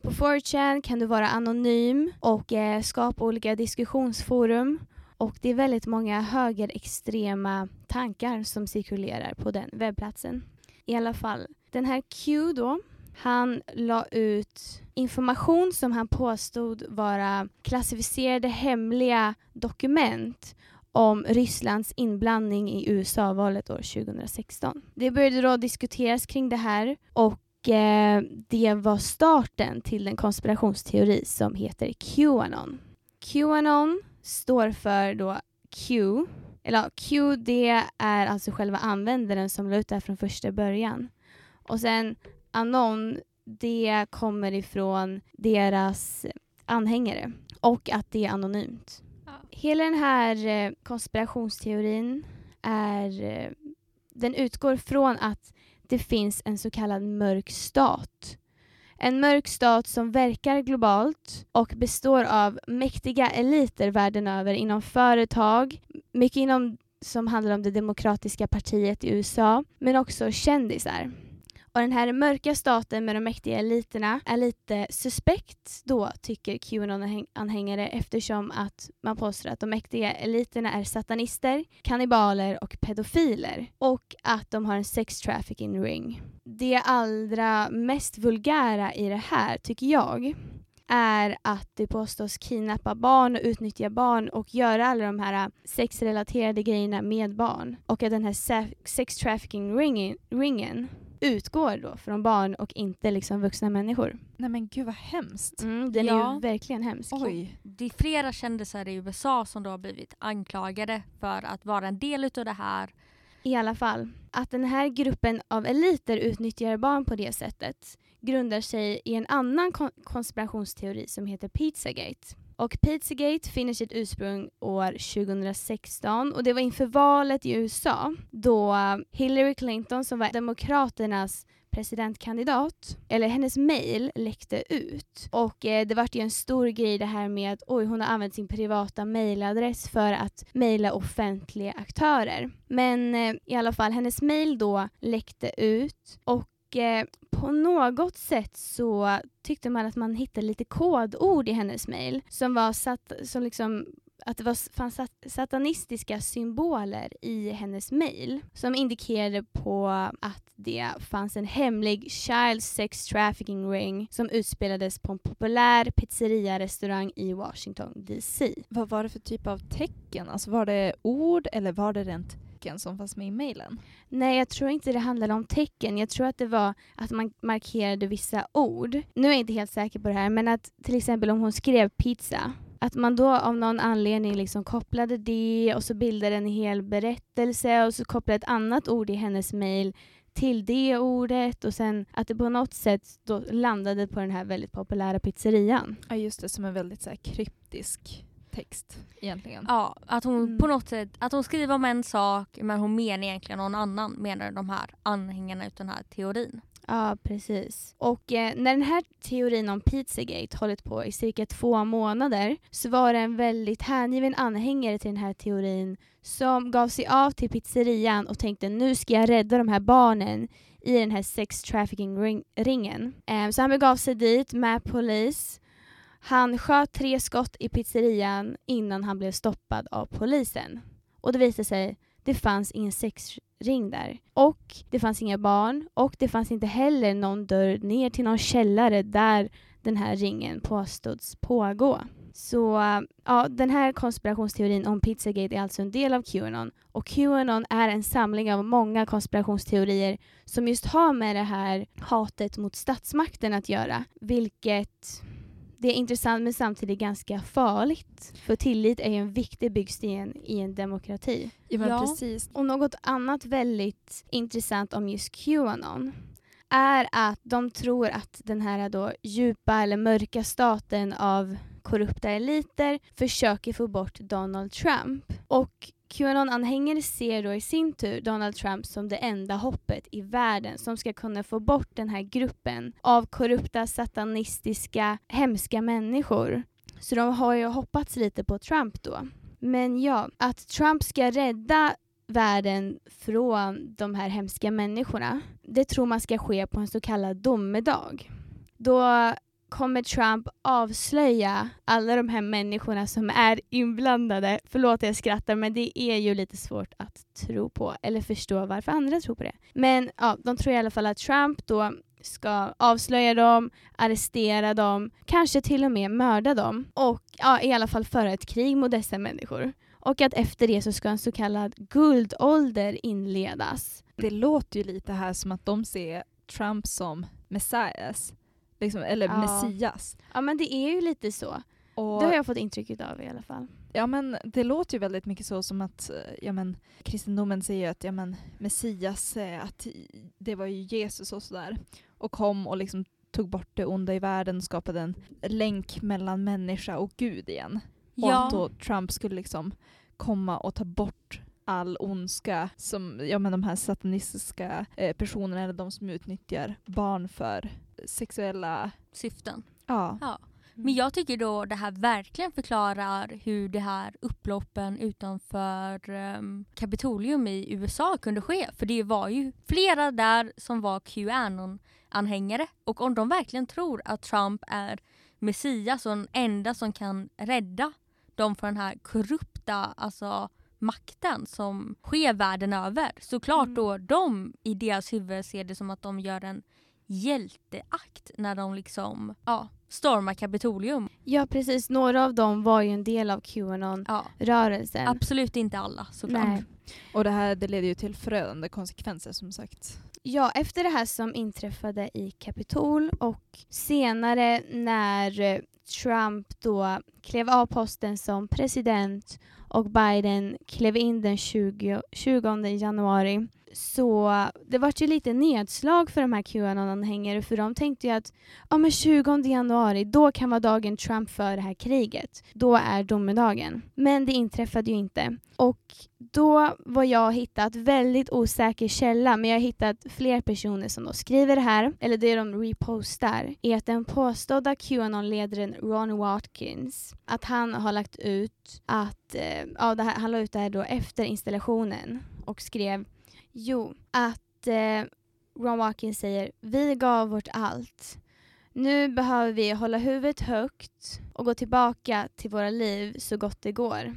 På 4chan kan du vara anonym och eh, skapa olika diskussionsforum och det är väldigt många högerextrema tankar som cirkulerar på den webbplatsen. I alla fall, den här Q då, han la ut information som han påstod vara klassificerade hemliga dokument om Rysslands inblandning i USA-valet år 2016. Det började då diskuteras kring det här och eh, det var starten till den konspirationsteori som heter Qanon. Qanon står för då Q, eller Q det är alltså själva användaren som la ut det här från första början. Och sen Anon, det kommer ifrån deras anhängare och att det är anonymt. Hela den här eh, konspirationsteorin är, eh, den utgår från att det finns en så kallad mörk stat. En mörk stat som verkar globalt och består av mäktiga eliter världen över inom företag, mycket inom som handlar om det demokratiska partiet i USA, men också kändisar. Och den här mörka staten med de mäktiga eliterna är lite suspekt då, tycker Qanon-anhängare eftersom att man påstår att de mäktiga eliterna är satanister, kannibaler och pedofiler och att de har en sex trafficking ring. Det allra mest vulgära i det här, tycker jag, är att det påstås kidnappa barn och utnyttja barn och göra alla de här sexrelaterade grejerna med barn. Och att den här sex trafficking ringen, ringen utgår då från barn och inte liksom vuxna människor. Nej men gud vad hemskt. Mm, den ja. är ju verkligen hemsk. Oj. Det är flera kändisar i USA som då har blivit anklagade för att vara en del utav det här. I alla fall, att den här gruppen av eliter utnyttjar barn på det sättet grundar sig i en annan konspirationsteori som heter Pizzagate. Och Pizzagate finner sitt ursprung år 2016 och det var inför valet i USA då eh, Hillary Clinton som var Demokraternas presidentkandidat, eller hennes mail läckte ut. Och eh, det vart ju en stor grej det här med att oj, hon har använt sin privata mailadress för att mejla offentliga aktörer. Men eh, i alla fall, hennes mail då läckte ut och eh, på något sätt så tyckte man att man hittade lite kodord i hennes mejl som var satt, som liksom att det var, fanns satanistiska symboler i hennes mejl som indikerade på att det fanns en hemlig child sex trafficking ring som utspelades på en populär pizzeria-restaurang i Washington DC. Vad var det för typ av tecken? Alltså var det ord eller var det rent tecken som fanns med i mejlen? Nej, jag tror inte det handlade om tecken. Jag tror att det var att man markerade vissa ord. Nu är jag inte helt säker på det här, men att till exempel om hon skrev pizza att man då av någon anledning liksom kopplade det och så bildade en hel berättelse och så kopplade ett annat ord i hennes mejl till det ordet och sen att det på något sätt då landade på den här väldigt populära pizzerian. Ja just det, som en väldigt så kryptisk text egentligen. Ja, att hon mm. på något sätt, att hon skriver om en sak men hon menar egentligen någon annan menar de här anhängarna utav den här teorin. Ja, precis. Och eh, när den här teorin om Pizzagate hållit på i cirka två månader så var det en väldigt hängiven anhängare till den här teorin som gav sig av till pizzerian och tänkte nu ska jag rädda de här barnen i den här sex trafficking-ringen. Eh, så han begav sig dit med polis han sköt tre skott i pizzerian innan han blev stoppad av polisen. Och det visade sig, det fanns ingen sexring där. Och det fanns inga barn och det fanns inte heller någon dörr ner till någon källare där den här ringen påstods pågå. Så ja, den här konspirationsteorin om Pizzagate är alltså en del av Qanon och Qanon är en samling av många konspirationsteorier som just har med det här hatet mot statsmakten att göra, vilket det är intressant men samtidigt ganska farligt. För tillit är ju en viktig byggsten i en demokrati. Ja, ja. precis. Och något annat väldigt intressant om just Qanon är att de tror att den här då djupa eller mörka staten av korrupta eliter försöker få bort Donald Trump. Och Qanon-anhängare ser då i sin tur Donald Trump som det enda hoppet i världen som ska kunna få bort den här gruppen av korrupta, satanistiska, hemska människor. Så de har ju hoppats lite på Trump då. Men ja, att Trump ska rädda världen från de här hemska människorna, det tror man ska ske på en så kallad domedag. Då kommer Trump avslöja alla de här människorna som är inblandade. Förlåt jag skrattar men det är ju lite svårt att tro på eller förstå varför andra tror på det. Men ja, de tror i alla fall att Trump då ska avslöja dem, arrestera dem, kanske till och med mörda dem och ja, i alla fall föra ett krig mot dessa människor. Och att efter det så ska en så kallad guldålder inledas. Det låter ju lite här som att de ser Trump som Messias. Liksom, eller Ja. Messias. Ja men det är ju lite så. Och, Det har jag fått intrycket av i alla fall. ja, men det låter ju väldigt mycket så som att eh, ja, men, kristendomen säger att ja, men, Messias, eh, att det var ju Jesus och sådär. Och kom och liksom tog bort det onda i världen och skapade en länk mellan människa och Gud igen. Och att då Trump skulle liksom komma och ta bort all ondska som ja, men de här satanistiska eh, personerna eller de som utnyttjar barn för sexuella... syften. Ja. Ja. Men jag tycker då det här verkligen förklarar hur det här upploppen utanför um, Kapitolium i USA kunde ske. För det var ju flera där som var Qanon-anhängare. Och om de verkligen tror att Trump är Messias och den enda som kan rädda dem från den här korrupta alltså, makten som sker världen över. Såklart Mm. då de i deras huvud ser det som att de gör en hjälteakt när de liksom ja, stormar Kapitolium. Ja precis, några av dem var ju en del av Qanon-rörelsen. Ja, absolut inte alla såklart. Nej. Och det här det leder ju till förödande konsekvenser som sagt. Ja, efter det här som inträffade i Kapitol och senare när eh, Trump då klev av posten som president och Biden klev in den 20, 20 januari så det vart ju lite nedslag för de här Qanon-anhängare för de tänkte ju att ja, men 20 januari, då kan vara dagen Trump för det här kriget. Då är domedagen. Men det inträffade ju inte. Och då var jag hittat väldigt osäker källa, men jag har hittat fler personer som då skriver det här, eller det de repostar, är att den påstådda Qanon-ledaren Ron Watkins, att han har lagt ut att, eh, ja, det här, han la ut det här då efter installationen och skrev Jo, att eh, Ron Watkins säger vi gav vårt allt. Nu behöver vi hålla huvudet högt och gå tillbaka till våra liv så gott det går.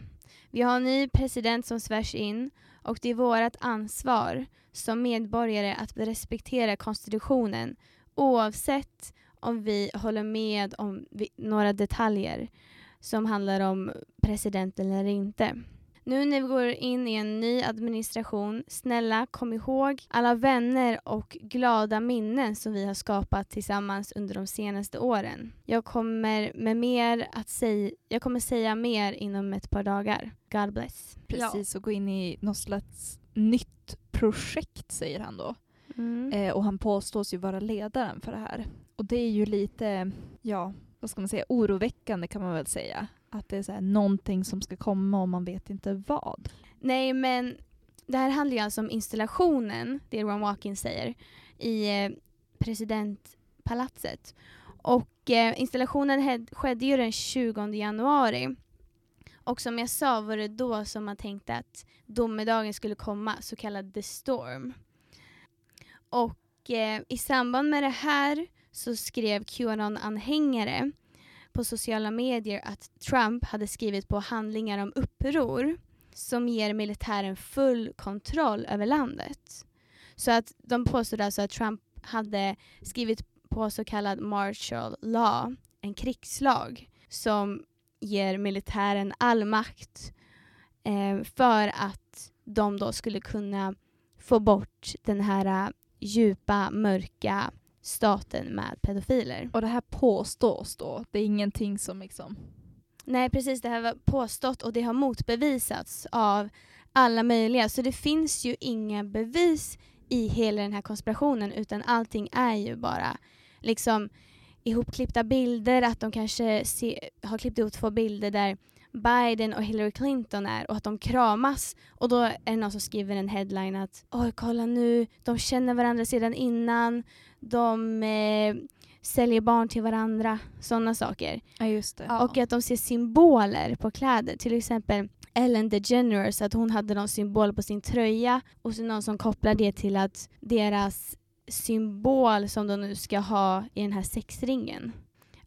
Vi har en ny president som svärs in och det är vårt ansvar som medborgare att respektera konstitutionen oavsett om vi håller med om vi, några detaljer som handlar om presidenten eller inte. Nu när vi går in i en ny administration, snälla kom ihåg alla vänner och glada minnen som vi har skapat tillsammans under de senaste åren. Jag kommer med mer att säga, jag kommer säga mer inom ett par dagar. God bless. Precis, och gå in i något slags nytt projekt säger han då. Mm. Eh, och han påstås ju vara ledaren för det här. Och det är ju lite, ja, vad ska man säga, oroväckande kan man väl säga. Att det är så här, någonting som ska komma och man vet inte vad. Nej men det här handlar ju alltså om installationen, det Ron Watkins säger, i eh, presidentpalatset. Och eh, installationen hed, skedde ju den 20 januari. Och som jag sa var det då som man tänkte att domedagen skulle komma, så kallad the storm. Och eh, i samband med det här så skrev Qanon-anhängare på sociala medier att Trump hade skrivit på handlingar om uppror som ger militären full kontroll över landet. Så att de påstod alltså att Trump hade skrivit på så kallad martial law, en krigslag som ger militären all makt eh, för att de då skulle kunna få bort den här eh, djupa, mörka staten med pedofiler. Och det här påstås då, det är ingenting som liksom... Nej precis, det här var påstått och det har motbevisats av alla möjliga. Så det finns ju inga bevis i hela den här konspirationen utan allting är ju bara liksom ihopklippta bilder, att de kanske se, har klippt ihop två bilder där Biden och Hillary Clinton är och att de kramas och då är det någon som skriver en headline att oj kolla nu, de känner varandra sedan innan, de eh, säljer barn till varandra, sådana saker. Ja just det. Och att de ser symboler på kläder. Till exempel Ellen DeGeneres att hon hade någon symbol på sin tröja och så någon som kopplar det till att deras symbol som de nu ska ha i den här sexringen.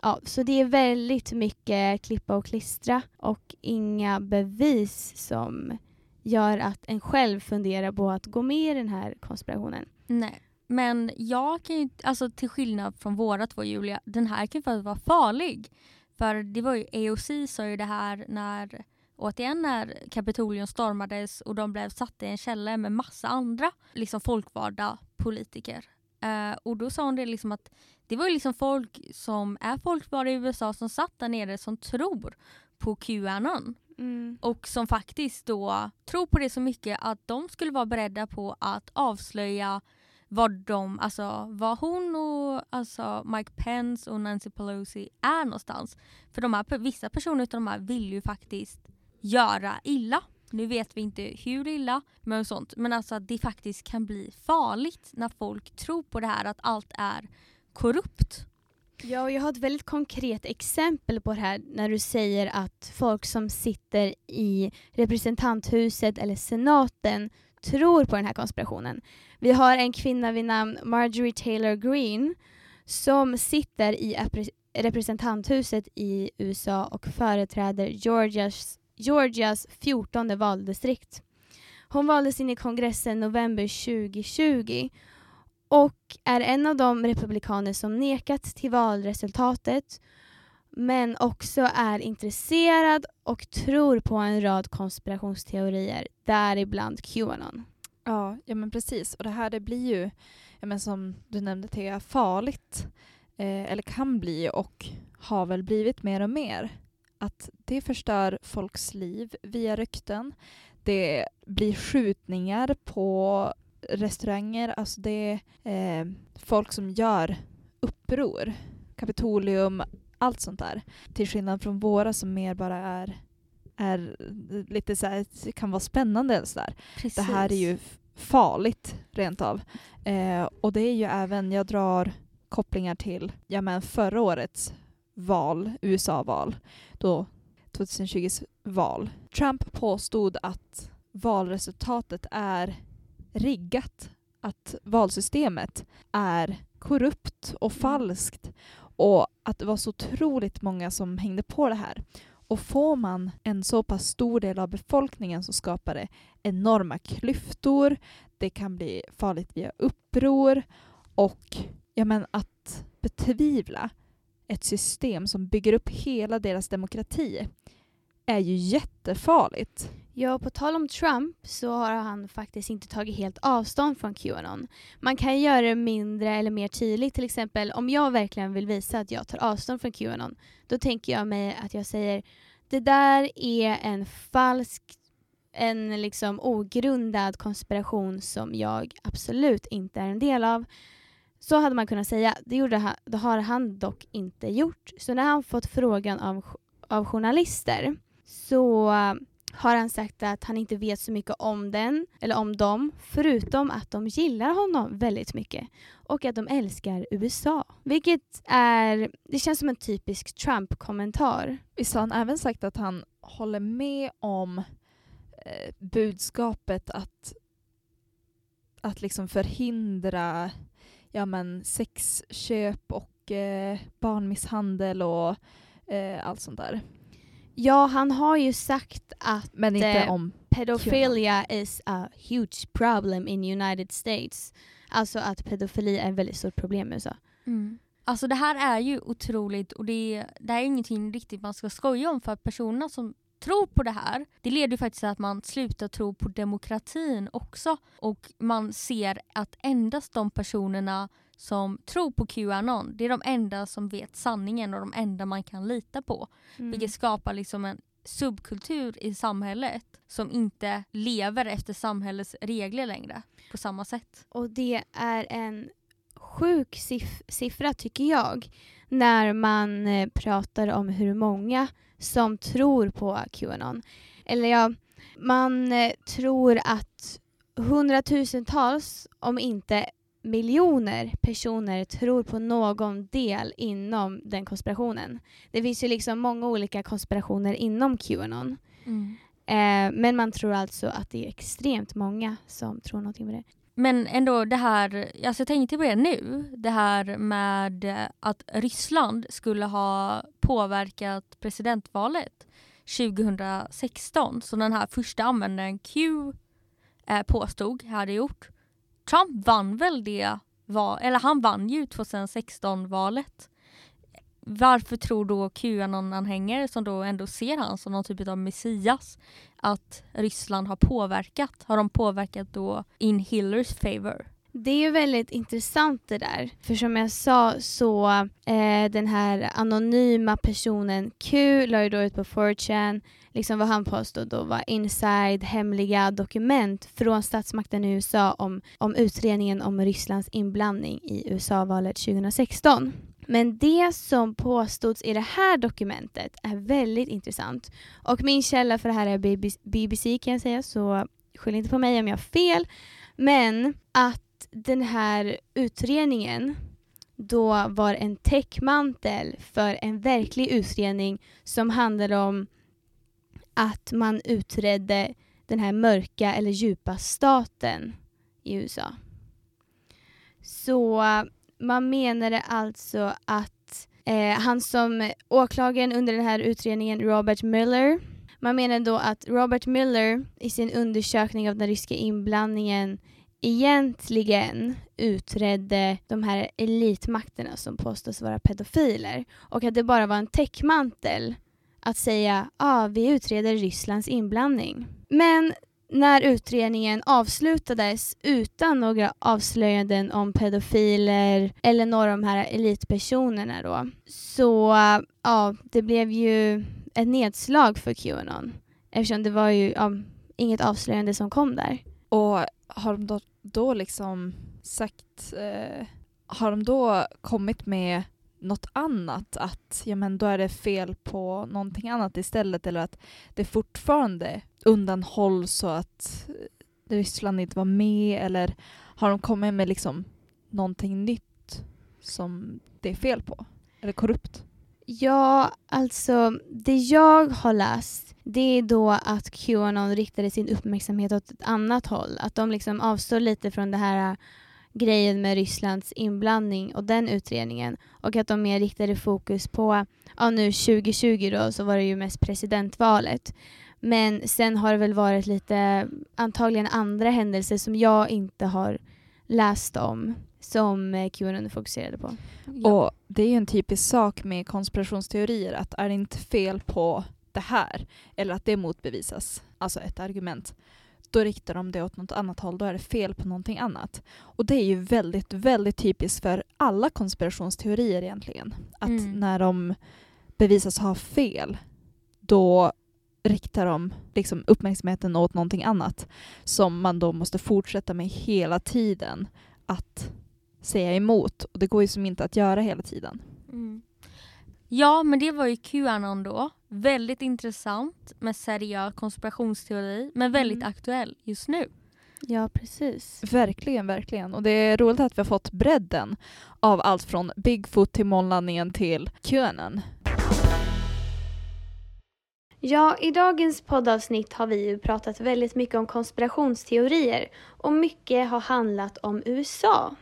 Ja, så det är väldigt mycket klippa och klistra och inga bevis som gör att en själv funderar på att gå med i den här konspirationen. Nej. Men jag kan ju, alltså till skillnad från våra två Julia, den här kan faktiskt vara farlig. För det var ju AOC sa ju det här när återigen när Kapitolium stormades och de blev satta i en källare med massa andra liksom folkvalda politiker. Uh, och då sa hon det liksom att det var ju liksom folk som är folkvalda i USA som satt där nere som tror på Qanon. Mm. Och som faktiskt då tror på det så mycket att de skulle vara beredda på att avslöja vad de, alltså vad hon och alltså Mike Pence och Nancy Pelosi är någonstans. För de här, vissa personer av de här vill ju faktiskt göra illa. Nu vet vi inte hur illa, men sånt. Men alltså att det faktiskt kan bli farligt när folk tror på det här att allt är korrupt. Ja, och jag har ett väldigt konkret exempel på det här när du säger att folk som sitter i representanthuset eller senaten tror på den här konspirationen. Vi har en kvinna vid namn Marjorie Taylor Greene som sitter i representanthuset i USA och företräder Georgias, Georgias 14 valdistrikt. Hon valdes in i kongressen november 2020 och är en av de republikaner som nekat till valresultatet men också är intresserad och tror på en rad konspirationsteorier, däribland Qanon. Ja, ja men precis. Och det här det blir ju, ja, men som du nämnde Thea, farligt. Eh, eller kan bli och har väl blivit mer och mer. Att det förstör folks liv via rykten. Det blir skjutningar på restauranger. Alltså det är eh, folk som gör uppror. Kapitolium, allt sånt där. Till skillnad från våra som mer bara är är lite så här, kan vara spännande. Eller så där. Det här är ju farligt rent av. Eh, och det är ju även, jag drar kopplingar till ja, men förra årets val, USA-val, då 2020s val. Trump påstod att valresultatet är riggat, att valsystemet är korrupt och falskt och att det var så otroligt många som hängde på det här. Och får man en så pass stor del av befolkningen så skapar det enorma klyftor, det kan bli farligt via uppror och ja, men att betvivla ett system som bygger upp hela deras demokrati är ju jättefarligt. Ja, på tal om Trump så har han faktiskt inte tagit helt avstånd från Qanon. Man kan göra det mindre eller mer tydligt. Till exempel om jag verkligen vill visa att jag tar avstånd från Qanon, då tänker jag mig att jag säger det där är en falsk, en liksom ogrundad konspiration som jag absolut inte är en del av. Så hade man kunnat säga. Det, gjorde han, det har han dock inte gjort. Så när han fått frågan av, av journalister så har han sagt att han inte vet så mycket om den, eller om dem, förutom att de gillar honom väldigt mycket och att de älskar USA. Vilket är, det känns som en typisk Trump-kommentar. Visst har han även sagt att han håller med om eh, budskapet att, att liksom förhindra ja, men sexköp och eh, barnmisshandel och eh, allt sånt där. Ja, han har ju sagt att Men inte eh, om pedophilia is a huge problem in United States. Alltså att pedofili är ett väldigt stort problem i USA. Mm. Alltså det här är ju otroligt och det, det är ingenting riktigt man ska skoja om för personerna som tror på det här, det leder ju faktiskt till att man slutar tro på demokratin också. Och man ser att endast de personerna som tror på Qanon, det är de enda som vet sanningen och de enda man kan lita på. Mm. Vilket skapar liksom en subkultur i samhället som inte lever efter samhällets regler längre på samma sätt. Och det är en sjuk siff siffra tycker jag när man eh, pratar om hur många som tror på Qanon. Eller ja, man eh, tror att hundratusentals, om inte miljoner personer tror på någon del inom den konspirationen. Det finns ju liksom många olika konspirationer inom Qanon. Mm. Eh, men man tror alltså att det är extremt många som tror någonting med det. Men ändå det här, alltså jag tänkte på det nu, det här med att Ryssland skulle ha påverkat presidentvalet 2016 som den här första användaren Q eh, påstod hade gjort. Trump vann väl det, var, eller han vann ju 2016 valet. Varför tror då Qanon-anhängare som då ändå ser han som någon typ av messias att Ryssland har påverkat? Har de påverkat då in Hillarys favor? Det är ju väldigt intressant det där. För som jag sa så eh, den här anonyma personen Q la ju då ut på 4chan liksom vad han påstod då var inside hemliga dokument från statsmakten i USA om, om utredningen om Rysslands inblandning i USA-valet 2016. Men det som påstods i det här dokumentet är väldigt intressant. Och min källa för det här är BBC kan jag säga, så skyll inte på mig om jag har fel. Men att den här utredningen då var en täckmantel för en verklig utredning som handlade om att man utredde den här mörka eller djupa staten i USA. Så man menade alltså att eh, han som åklagaren under den här utredningen, Robert Miller man menade då att Robert Miller i sin undersökning av den ryska inblandningen egentligen utredde de här elitmakterna som påstås vara pedofiler och att det bara var en täckmantel att säga ah, vi utreder Rysslands inblandning. Men när utredningen avslutades utan några avslöjanden om pedofiler eller några av de här elitpersonerna då, så ja, det blev ju ett nedslag för Qanon eftersom det var ju ja, inget avslöjande som kom där. Och har de då, då liksom sagt, eh, har de då kommit med något annat, att ja, men då är det fel på någonting annat istället eller att det fortfarande undanhålls så att eh, Ryssland inte var med eller har de kommit med liksom någonting nytt som det är fel på? Eller korrupt? Ja, alltså det jag har läst det är då att Qanon riktade sin uppmärksamhet åt ett annat håll. Att de liksom avstår lite från det här äh, grejen med Rysslands inblandning och den utredningen och att de mer riktade fokus på, ja nu 2020 då så var det ju mest presidentvalet. Men sen har det väl varit lite, antagligen andra händelser som jag inte har läst om som eh, Qanon fokuserade på. Ja. Och det är ju en typisk sak med konspirationsteorier att är det inte fel på det här eller att det motbevisas, alltså ett argument, då riktar de det åt något annat håll, då är det fel på någonting annat. Och det är ju väldigt, väldigt typiskt för alla konspirationsteorier egentligen. Att mm. när de bevisas ha fel, då riktar de liksom uppmärksamheten åt någonting annat som man då måste fortsätta med hela tiden att säga emot. Och det går ju som inte att göra hela tiden. Mm. Ja, men det var ju Qanon då. Väldigt intressant med seriös konspirationsteori, men väldigt mm. aktuell just nu. Ja, precis. Verkligen, verkligen. Och det är roligt att vi har fått bredden av allt från Bigfoot till månlandningen till Qanon. Ja, i dagens poddavsnitt har vi ju pratat väldigt mycket om konspirationsteorier och mycket har handlat om USA.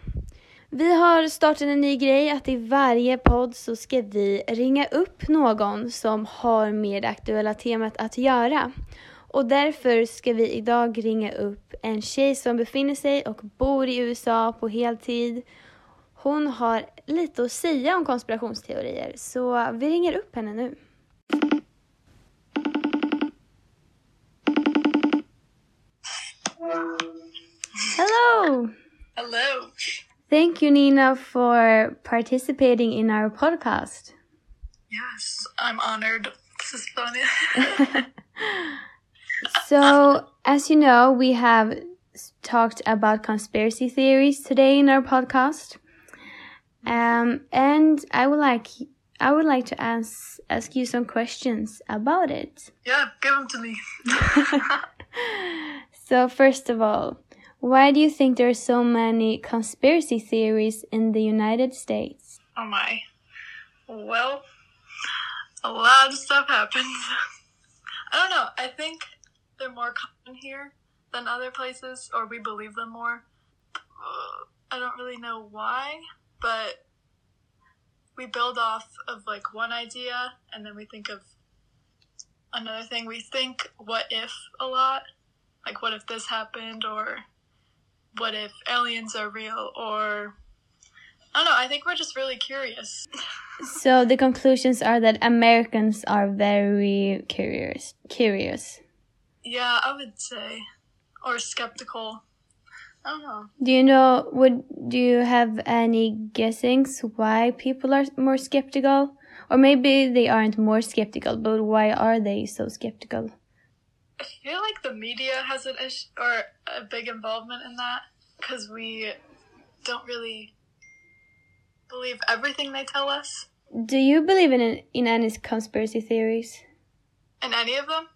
Vi har startat en ny grej att i varje podd så ska vi ringa upp någon som har med det aktuella temat att göra. Och därför ska vi idag ringa upp en tjej som befinner sig och bor i USA på heltid. Hon har lite att säga om konspirationsteorier så vi ringer upp henne nu. Hello! Hello! Thank you, Nina, for participating in our podcast. Yes, I'm honored. This is [LAUGHS] so, as you know, we have talked about conspiracy theories today in our podcast. Um, and I would like I would like to ask ask you some questions about it. Yeah, give them to me. [LAUGHS] [LAUGHS] so first of all, why do you think there are so many conspiracy theories in the United States? Oh my. Well, a lot of stuff happens. I don't know. I think they're more common here than other places, or we believe them more. I don't really know why, but we build off of like one idea and then we think of another thing. We think what if a lot. Like, what if this happened, or what if aliens are real, or I don't know. I think we're just really curious. So the conclusions are that Americans are very curious. Curious. Yeah, I would say, or skeptical. I don't know. Do you know? Would do you have any guessings why people are more skeptical, or maybe they aren't more skeptical, but why are they so skeptical? I feel like the media has an issue or a big involvement in that because we don't really believe everything they tell us. Do you believe in in any conspiracy theories? In any of them,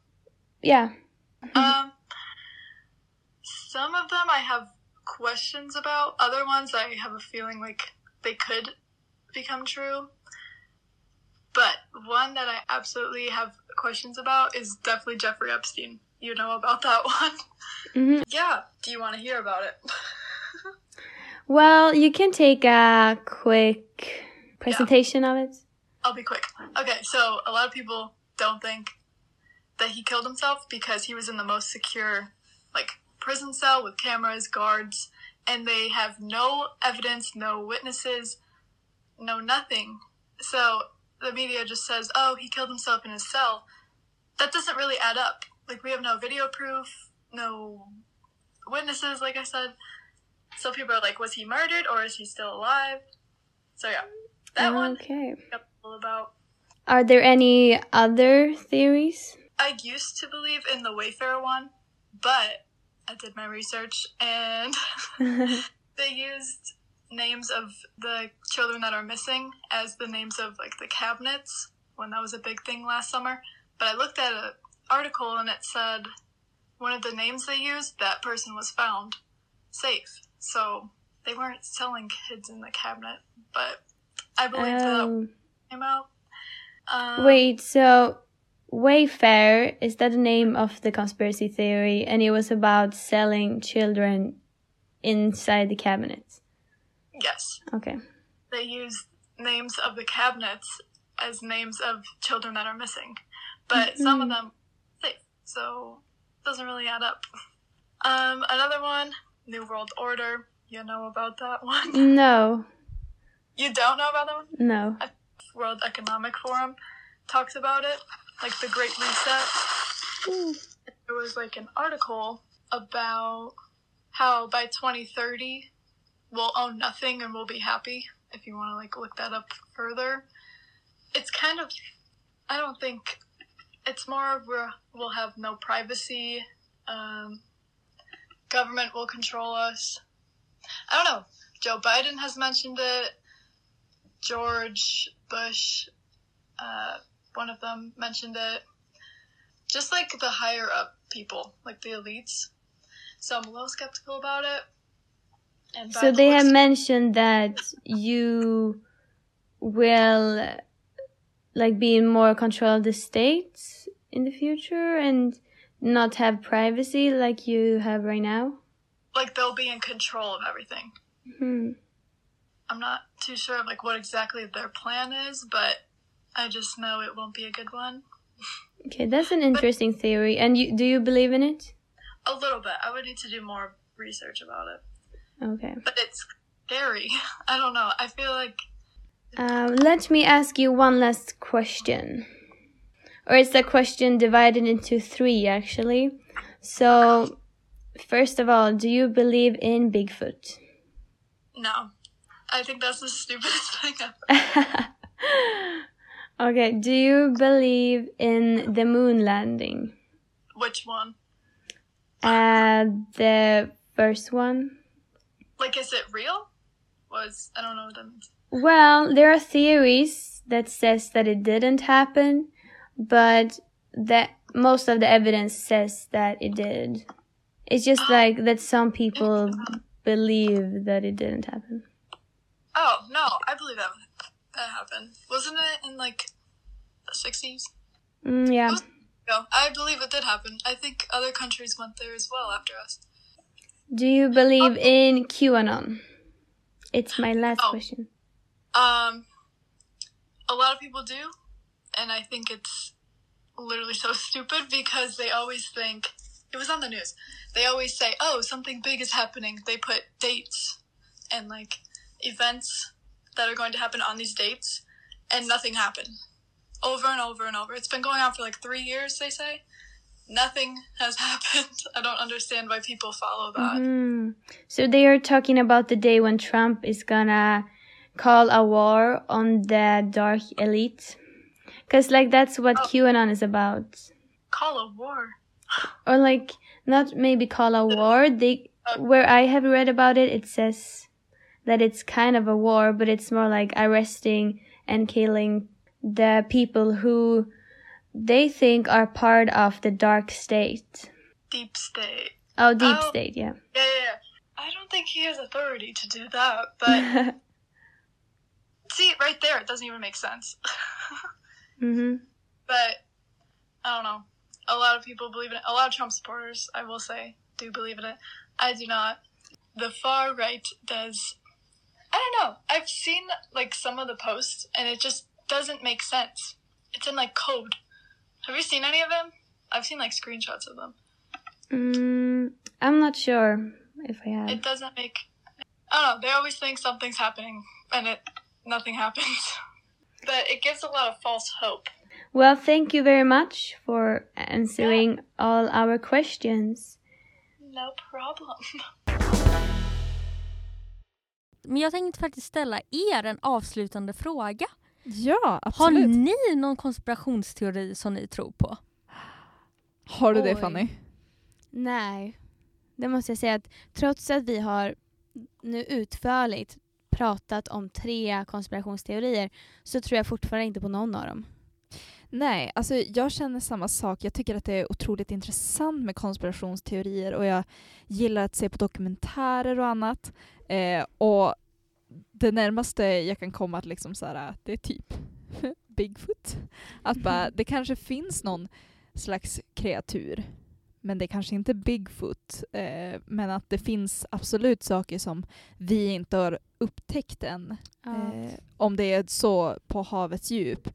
Yeah. [LAUGHS] um, some of them I have questions about. Other ones I have a feeling like they could become true. But one that I absolutely have questions about is definitely Jeffrey Epstein. You know about that [LAUGHS] one? hmm Yeah. Do you want to hear about it? [LAUGHS] Well, you can take a quick presentation of it. I'll be quick. Okay, so a lot of people don't think that he killed himself because he was in the most secure, like, prison cell with cameras, guards, and they have no evidence, no witnesses, no nothing. So the media just says, oh, he killed himself in his cell. That doesn't really add up. Like, we have no video proof, no witnesses, like I said. So people are like, was he murdered or is he still alive? So yeah, that one Okay. about. Are there any other theories? I used to believe in the Wayfarer one, but I did my research and [LAUGHS] [LAUGHS] they used names of the children that are missing as the names of like the cabinets when that was a big thing last summer. But I looked at an article and it said one of the names they used, that person was found safe. So they weren't selling kids in the cabinet, but I believe that Um, came out. Um, wait, so Wayfair is that the name of the conspiracy theory, and it was about selling children inside the cabinets. Yes. Okay. they use names of the cabinets as names of children that are missing, but some of them safe, so it doesn't really add up. Um, another one, New World Order. You know about that one? [LAUGHS] No, You don't know about that one? no. World Economic Forum talks about it, like the Great Reset. There was like an article about how by 2030 we'll own nothing and we'll be happy. If you want to like look that up further, it's kind of I don't think it's more we're, we'll have no privacy. Um, government will control us. I don't know. Joe Biden has mentioned it. George Bush, uh, one of them mentioned it. Just like the higher up people, like the elites. So I'm a little skeptical about it. So they have mentioned that you will like be in more control of the states in the future and not have privacy like you have right now. like they'll be in control of everything. Hmm. I'm not too sure of like what exactly their plan is, but I just know it won't be a good one. Okay, that's an interesting theory. And you do you believe in it? A little bit. I would need to do more research about it. Okay. But it's scary. [LAUGHS] I don't know. I feel like Um, let me ask you one last question. Or it's a question divided into three, actually. So, first of all, do you believe in Bigfoot? no. I think that's the [LAUGHS] stupidest thing ever. [LAUGHS] okay, do you believe in the moon landing? Which one? Uh, the first one? Like, is it real? Was I don't know what that means. Well, there are theories that says that it didn't happen, but that most of the evidence says that it did. It's just like that some people believe that it didn't happen. Oh no, I believe that that happened. Wasn't it in like the sixties? Mm, yeah. go. I believe it did happen. I think other countries went there as well after us. Do you believe in QAnon? It's my last Oh. question. Um, a lot of people do, and I think it's literally so [LAUGHS] stupid because they always think it was on the news. They always say, "Oh, something big is happening." They put dates and like events that are going to happen on these dates, and nothing happened. Over and over and over. It's been going on for like three years. They say nothing has [LAUGHS] happened. I don't understand why people follow that. Mhm. So they are talking about the day when Trump is gonna call a war on the dark elite. Cause like that's what Oh. QAnon is about. Call a war. Or like not maybe call a war. They where I have read about it, it says that it's kind of a war, but it's more like arresting and killing the people who they think are part of the dark state. Deep state. Oh, deep Oh. state, yeah. Yeah, yeah, yeah. I don't think he has authority to do that, but [LAUGHS] see, right there, it doesn't even make sense. [LAUGHS] hmm but I don't know. A lot of people believe in it. A lot of Trump supporters, I will say, do believe in it. I do not. The far right does. I don't know. I've seen like some of the posts, and it just doesn't make sense. It's in like code. Have you seen any of them? I've seen like screenshots of them. Mm, I'm not sure if I have. It doesn't make. I don't know. They always think something's happening, and it nothing [LAUGHS] happens. but it gives a lot of false hope. Well, thank you very much for answering all our questions. No problem. [LAUGHS] Men jag tänkte faktiskt ställa er en avslutande fråga. Ja, Har absolut. ni någon konspirationsteori som ni tror på? Har du det Oj. Fanny? Nej, det måste jag säga att trots att vi har nu utförligt pratat om tre konspirationsteorier så tror jag fortfarande inte på någon av dem. Nej, alltså jag känner samma sak. Jag tycker att det är otroligt intressant med konspirationsteorier och jag gillar att se på dokumentärer och annat. Eh, och det närmaste jag kan komma att liksom så här, det är typ [LAUGHS] Bigfoot. Att bara, [LAUGHS] det kanske finns någon slags kreatur, men det är kanske inte Bigfoot. Eh, men att det finns absolut saker som vi inte har upptäckt än. Eh, om det är så på havets djup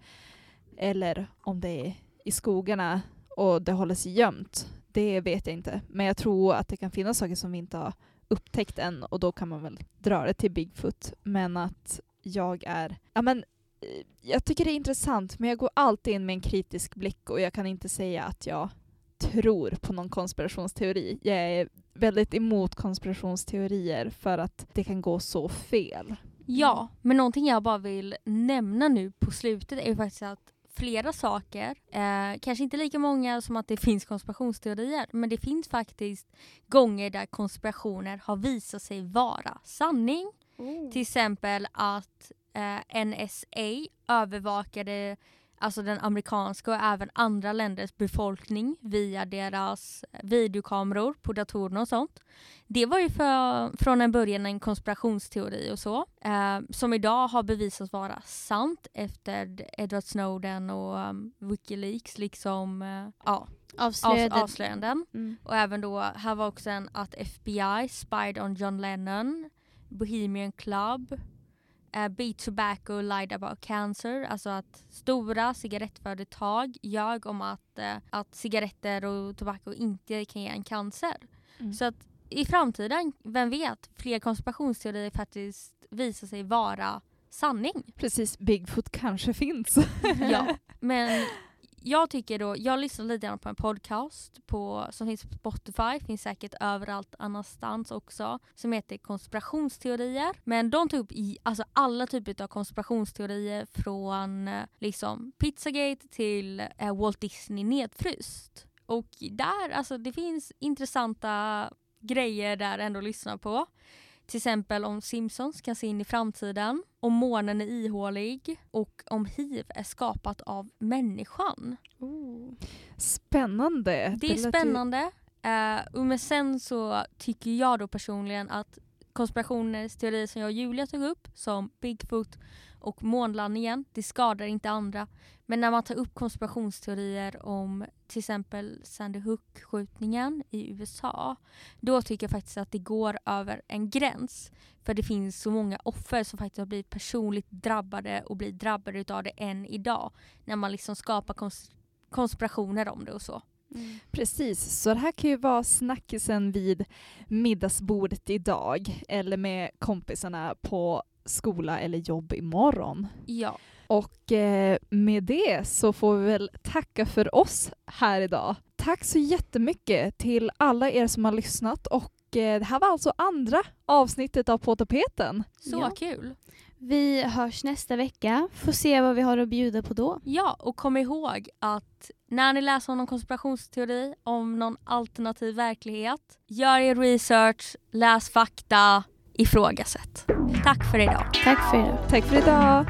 eller om det är i skogarna och det håller sig gömt. Det vet jag inte. Men jag tror att det kan finnas saker som vi inte har upptäckt än och då kan man väl dra det till Bigfoot. Men att jag är... Ja, men, eh, jag tycker det är intressant men jag går alltid in med en kritisk blick och jag kan inte säga att jag tror på någon konspirationsteori. Jag är väldigt emot konspirationsteorier för att det kan gå så fel. Ja, men någonting jag bara vill nämna nu på slutet är ju faktiskt att flera saker, eh, kanske inte lika många som att det finns konspirationsteorier, men det finns faktiskt gånger där konspirationer har visat sig vara sanning. Till exempel att eh, NSA övervakade alltså den amerikanska och även andra länders befolkning via deras videokameror på datorerna och sånt. Det var ju för, från en början en konspirationsteori och så, eh, som idag har bevisats vara sant efter Edward Snowden och um, Wikileaks liksom, eh, ja, av, Avslöjade. avslöjanden. Mm. Och även då, här var också en att FBI spied on John Lennon, Bohemian Club, uh, Beat Tobacco lied about cancer, alltså att stora cigarettföretag ljög om att, eh, att cigaretter och tobacco inte kan ge en cancer. Mm. Så att i framtiden, vem vet, fler konspirationsteorier faktiskt visar sig vara sanning. Precis, Bigfoot kanske finns. Ja, [LAUGHS] men jag tycker då, jag lyssnar lite grann på en podcast på, som finns på Spotify, finns säkert överallt annanstans också, som heter konspirationsteorier. Men de tog upp i, alltså alla typer av konspirationsteorier från eh, liksom Pizzagate till eh, Walt Disney nedfryst. Och där, alltså det finns intressanta grejer där ändå att lyssna på. Till exempel om Simpsons kan se in i framtiden, om månen är ihålig och om hiv är skapat av människan. Spännande. Det är spännande. Eh, och men sen så tycker jag då personligen att konspirationsteorier som jag och Julia tog upp, som Bigfoot och månlandningen, det skadar inte andra. Men när man tar upp konspirationsteorier om till exempel Sandy Hook-skjutningen i USA, då tycker jag faktiskt att det går över en gräns. För det finns så många offer som faktiskt har blivit personligt drabbade och blir drabbade av det än idag. När man liksom skapar kons konspirationer om det och så. Mm. Precis, så det här kan ju vara snackisen vid middagsbordet idag eller med kompisarna på skola eller jobb imorgon. Ja. Och eh, med det så får vi väl tacka för oss här idag. Tack så jättemycket till alla er som har lyssnat och eh, det här var alltså andra avsnittet av På tapeten. Så ja. kul! Vi hörs nästa vecka. Får se vad vi har att bjuda på då. Ja, och kom ihåg att när ni läser om någon konspirationsteori, om någon alternativ verklighet, gör er research, läs fakta, ifrågasätt. Tack för idag. Tack för idag. Tack för idag.